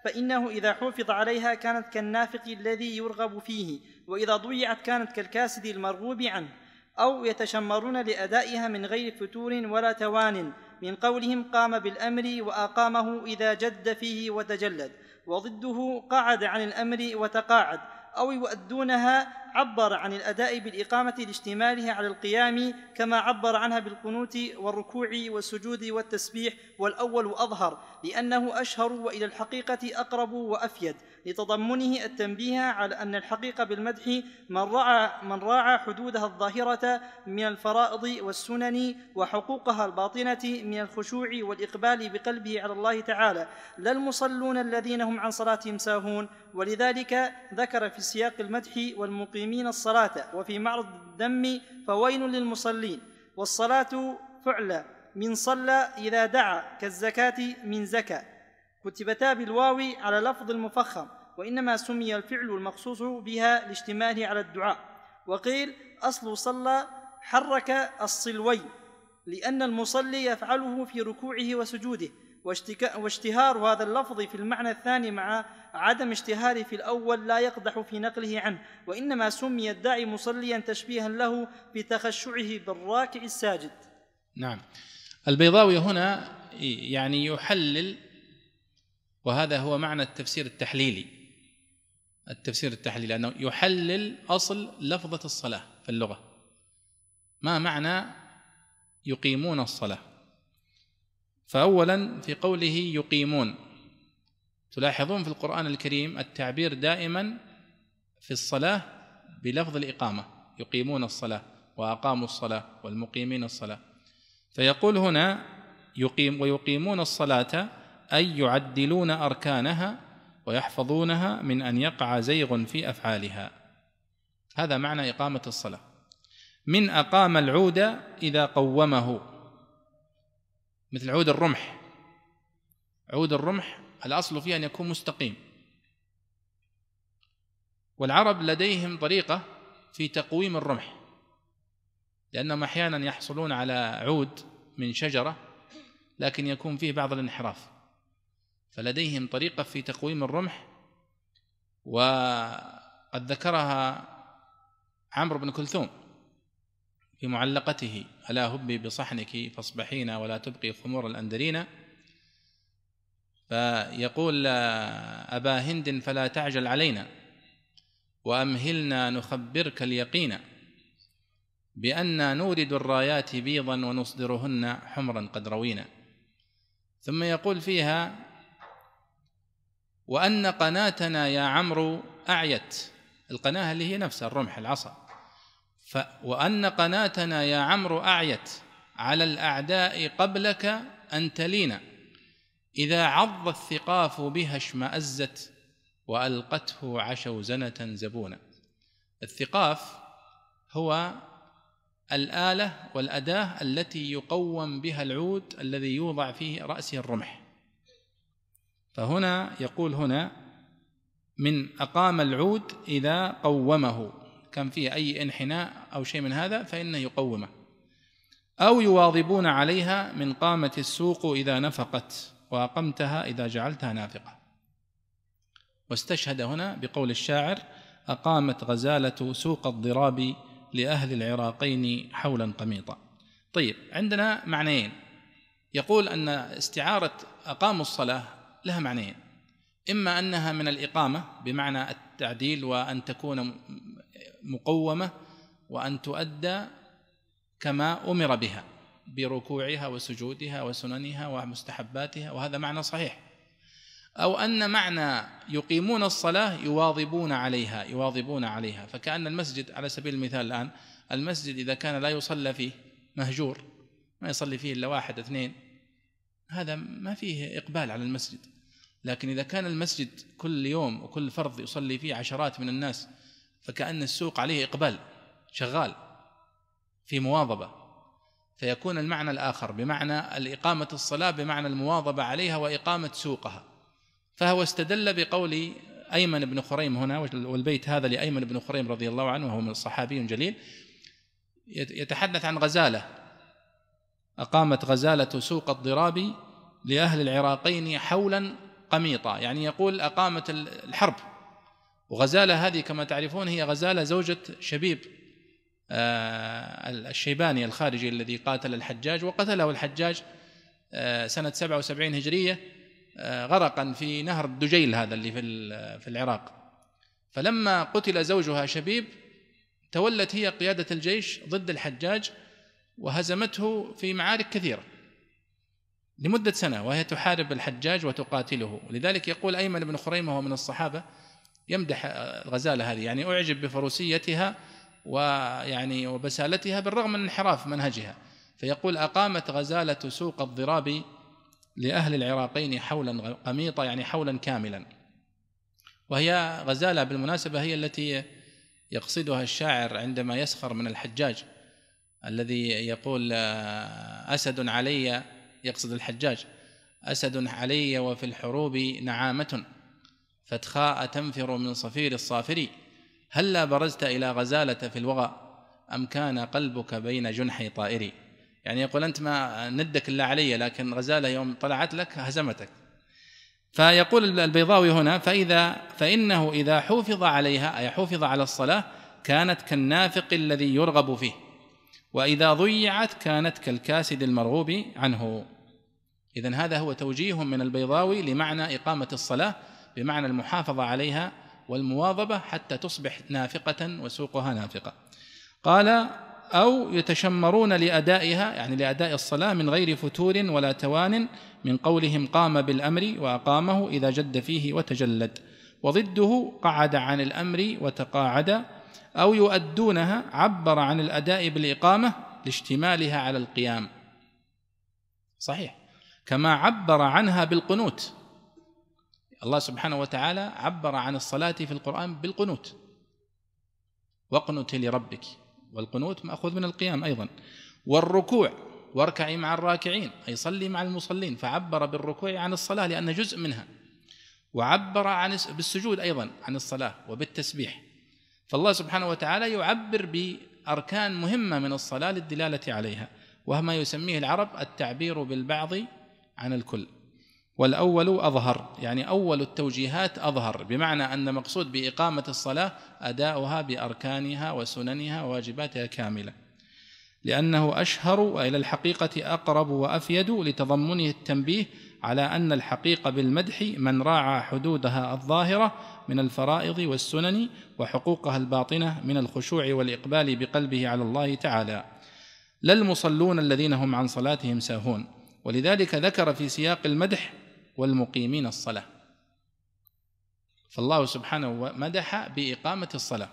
فإنه إذا حفظ عليها كانت كالنافق الذي يرغب فيه وإذا ضيعت كانت كالكاسد المرغوب عنه. أو يتشمرون لأدائها من غير فتور ولا توان. من قولهم قام بالأمر وأقامه إذا جد فيه وتجلد وضده قعد عن الأمر وتقاعد. أو يؤدونها عبر عن الأداء بالإقامة لاشتمالها على القيام كما عبر عنها بالقنوت والركوع والسجود والتسبيح والأول أظهر لأنه أشهر وإلى الحقيقة أقرب وأفيد لتضمنه التنبيه على أن الحقيقة بالمدح من راعى من راعى حدودها الظاهرة من الفرائض والسنن وحقوقها الباطنة من الخشوع والإقبال بقلبه على الله تعالى لا المصلون الذين هم عن صلاتهم ساهون ولذلك ذكر في سياق المدح والمقيمين الصلاة وفي معرض الذم فويل للمصلين والصلاة فعلى من صلى إذا دعا كالزكاة من زكى كتبتا بالواو على لفظ المفخم وإنما سمي الفعل المخصوص بها لاشتماله على الدعاء وقيل أصل صلى حرك الصلوي لأن المصلي يفعله في ركوعه وسجوده واشتهار هذا اللفظ في المعنى الثاني مع عدم اشتهاره في الأول لا يقدح في نقله عنه وإنما سمي الداعي مصليا تشبيها له بتخشعه بالراكع الساجد. نعم. البيضاوي هنا يعني يحلل وهذا هو معنى التفسير التحليلي. التفسير التحليلي أنه يحلل أصل لفظة الصلاة في اللغة. ما معنى يقيمون الصلاة؟ فأولا في قوله يقيمون. تلاحظون في القرآن الكريم التعبير دائما في الصلاة بلفظ الإقامة. يقيمون الصلاة وأقاموا الصلاة والمقيمين الصلاة. فيقول هنا يقيم ويقيمون الصلاة أي يعدلون أركانها ويحفظونها من أن يقع زيغ في أفعالها. هذا معنى إقامة الصلاة. من أقام العود إذا قومه. مثل عود الرمح. عود الرمح الأصل فيه أن يكون مستقيم. والعرب لديهم طريقة في تقويم الرمح. لأنهم أحيانا يحصلون على عود من شجرة لكن يكون فيه بعض الانحراف. فلديهم طريقة في تقويم الرمح وقد ذكرها عمرو بن كلثوم. في معلقته. ألا هبي بصحنك فاصبحين ولا تبقي خمور الأندرين. فيقول أبا هند فلا تعجل علينا. وأمهلنا نخبرك اليقين بأن نورد الرايات بيضا ونصدرهن حمرا قد روينا. ثم يقول فيها وأن قناتنا يا عمرو أعيت. القناة اللي هي نفسها الرمح العصا. ف وأن قناتنا يا عمرو أعيت على الأعداء قبلك أن تلينا. إذا عض الثقاف بها اشمأزت وألقته عشوزنة زبونا. الثقاف هو الآلة والأداة التي يقوم بها العود الذي يوضع في رأسه الرمح. فهنا يقول هنا من أقام العود إذا قومه. كان فيه أي انحناء أو شيء من هذا فإنه يقومه. أو يواظبون عليها من قامة السوق إذا نفقت وأقمتها إذا جعلتها نافقة. واستشهد هنا بقول الشاعر أقامت غزالة سوق الضراب لأهل العراقين حولا قميطا. طيب عندنا معنيين. يقول أن استعارة أقاموا الصلاة لها معنيين. إما أنها من الإقامة بمعنى التعديل وأن تكون مقومة وأن تؤدى كما أمر بها بركوعها وسجودها وسننها ومستحباتها وهذا معنى صحيح. أو أن معنى يقيمون الصلاة يواظبون عليها يواظبون عليها. فكأن المسجد على سبيل المثال الآن المسجد إذا كان لا يصلى فيه مهجور ما يصلي فيه إلا واحد اثنين هذا ما فيه إقبال على المسجد. لكن إذا كان المسجد كل يوم وكل فرض يصلي فيه عشرات من الناس فكأن السوق عليه إقبال شغال في مواظبة. فيكون المعنى الآخر بمعنى الإقامة الصلاة بمعنى المواظبة عليها وإقامة سوقها. فهو استدل بقول أيمن بن خريم هنا والبيت هذا لأيمن بن خريم رضي الله عنه وهو من صحابي جليل يتحدث عن غزالة. أقامت غزالة سوق الضراب لأهل العراقين حولا قميطا يعني يقول أقامت الحرب. وغزالة هذه كما تعرفون هي غزالة زوجة شبيب الشيباني الخارجي الذي قاتل الحجاج وقتله الحجاج سنة 77 هجرية غرقا في نهر الدجيل هذا اللي في في العراق. فلما قتل زوجها شبيب تولت هي قيادة الجيش ضد الحجاج وهزمته في معارك كثيرة لمدة سنة وهي تحارب الحجاج وتقاتله. لذلك يقول أيمن بن خريمة وهو من الصحابة يمدح الغزالة هذه. يعني أعجب بفروسيتها ويعني وبسالتها بالرغم من انحراف منهجها. فيقول أقامت غزالة سوق الضراب لأهل العراقين حولا قميطا يعني حولا كاملا. وهي غزالة بالمناسبة هي التي يقصدها الشاعر عندما يسخر من الحجاج الذي يقول أسد علي يقصد الحجاج أسد علي وفي الحروب نعامة. فتخاء تنفر من صفير الصافر هلا برزت إلى غزالة في الوغى؟ أم كان قلبك بين جنحي طائري؟ يعني يقول أنت ما ندك إلا علي لكن غزالة يوم طلعت لك هزمتك. فيقول البيضاوي هنا فإذا فإنه إذا حفظ عليها أي حفظ على الصلاة كانت كالنافق الذي يرغب فيه وإذا ضيعت كانت كالكاسد المرغوب عنه. إذا هذا هو توجيه من البيضاوي لمعنى إقامة الصلاة بمعنى المحافظة عليها والمواظبة حتى تصبح نافقة وسوقها نافقة. قال أو يتشمرون لأدائها يعني لأداء الصلاة من غير فتور ولا توان من قولهم قام بالأمر وأقامه إذا جد فيه وتجلد. وضده قعد عن الأمر وتقاعد أو يؤدونها عبر عن الأداء بالإقامة لاشتمالها على القيام. صحيح. كما عبر عنها بالقنوت. الله سبحانه وتعالى عبر عن الصلاة في القرآن بالقنوت. واقنت لربك. والقنوت مأخوذ من القيام أيضا. والركوع واركعي مع الراكعين أي صلي مع المصلين فعبر بالركوع عن الصلاة لأن جزء منها. وعبر عن بالسجود أيضا عن الصلاة وبالتسبيح. فالله سبحانه وتعالى يعبر بأركان مهمة من الصلاة للدلالة عليها وما يسميه العرب التعبير بالبعض عن الكل. والأول أظهر يعني أول التوجيهات أظهر بمعنى أن مقصود بإقامة الصلاة أداؤها بأركانها وسننها وواجباتها كاملة. لأنه أشهر وإلى الحقيقة أقرب وأفيد لتضمنه التنبيه على أن الحقيقة بالمدح من راعى حدودها الظاهرة من الفرائض والسنن وحقوقها الباطنة من الخشوع والإقبال بقلبه على الله تعالى. لا المصلون الذين هم عن صلاتهم ساهون. ولذلك ذكر في سياق المدح والمقيمين الصلاة. فالله سبحانه مدح بإقامة الصلاة.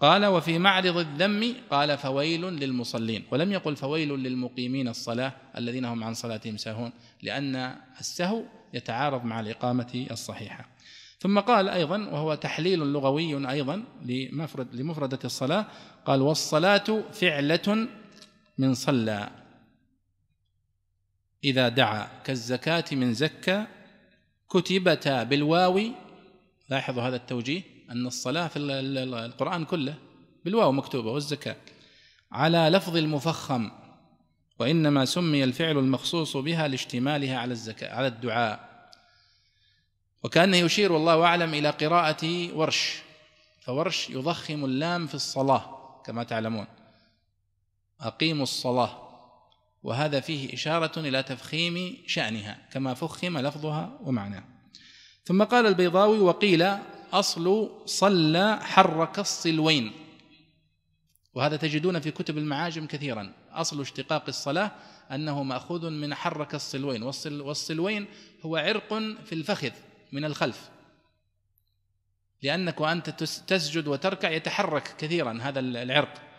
قال وفي معرض الذم قال فويل للمصلين ولم يقل فويل للمقيمين الصلاة الذين هم عن صلاتهم ساهون لأن السهو يتعارض مع الإقامة الصحيحة. ثم قال أيضا وهو تحليل لغوي أيضا لمفرد لمفردة الصلاة قال والصلاة فعلة من صلى إذا دعا كالزكاة من زكى كتبتا بالواو. لاحظوا هذا التوجيه أن الصلاة في القرآن كله بالواو مكتوبة والزكاة على لفظ المفخم وإنما سمي الفعل المخصوص بها لاشتمالها على الزكاة على الدعاء. وكأنه يشير والله أعلم إلى قراءة ورش فورش يضخم اللام في الصلاة كما تعلمون. أقيموا الصلاة. وهذا فيه إشارة إلى تفخيم شأنها كما فخم لفظها ومعناها ثم قال البيضاوي وقيل أصل صلى حرك الصلوين. وهذا تجدون في كتب المعاجم كثيرا. أصل اشتقاق الصلاة أنه مأخوذ من حرك الصلوين والصلوين هو عرق في الفخذ من الخلف. لأنك وأنت تسجد وتركع يتحرك كثيرا هذا العرق.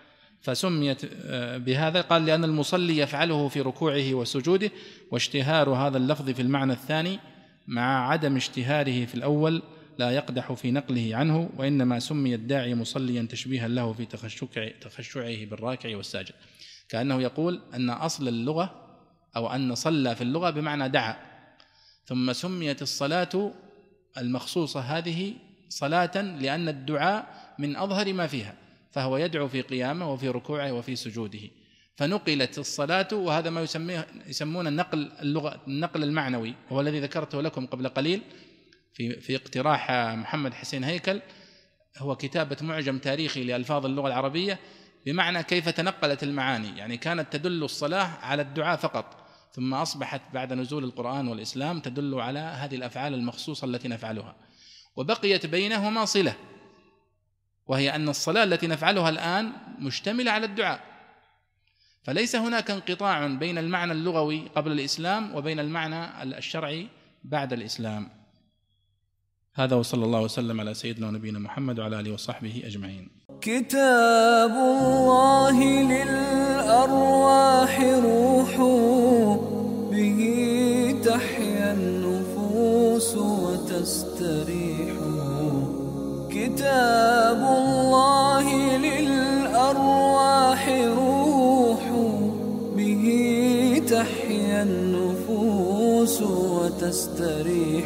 فسميت آه، بهذا. قال لأن المصلي يفعله في ركوعه وسجوده واشتهار هذا اللفظ في المعنى الثاني مع عدم اشتهاره في الأول لا يقدح في نقله عنه وإنما سمي الداعي مصليا تشبيها له في تخشعه بالراكع والساجد. كأنه يقول أن أصل اللغة أو أن صلى في اللغة بمعنى دعا. ثم سميت الصلاة المخصوصة هذه صلاة لأن الدعاء من أظهر ما فيها. فهو يدعو في قيامه وفي ركوعه وفي سجوده. فنقلت الصلاة وهذا ما يسميه يسمون النقل اللغة النقل المعنوي وهو الذي ذكرته لكم قبل قليل في في اقتراح محمد حسين هيكل. هو كتابة معجم تاريخي لألفاظ اللغة العربية بمعنى كيف تنقلت المعاني. يعني كانت تدل الصلاة على الدعاء فقط ثم أصبحت بعد نزول القرآن والإسلام تدل على هذه الأفعال المخصوصة التي نفعلها. وبقيت بينهما صلة. وهي أن الصلاة التي نفعلها الآن مشتملة على الدعاء. فليس هناك انقطاع بين المعنى اللغوي قبل الإسلام وبين المعنى الشرعي بعد الإسلام. هذا وصلى الله وسلم على سيدنا ونبينا محمد وعلى آله وصحبه أجمعين. كتاب الله للأرواح روح به تحيا النفوس وتستريح. كتاب الله للأرواح روح به تحيا النفوس وتستريح.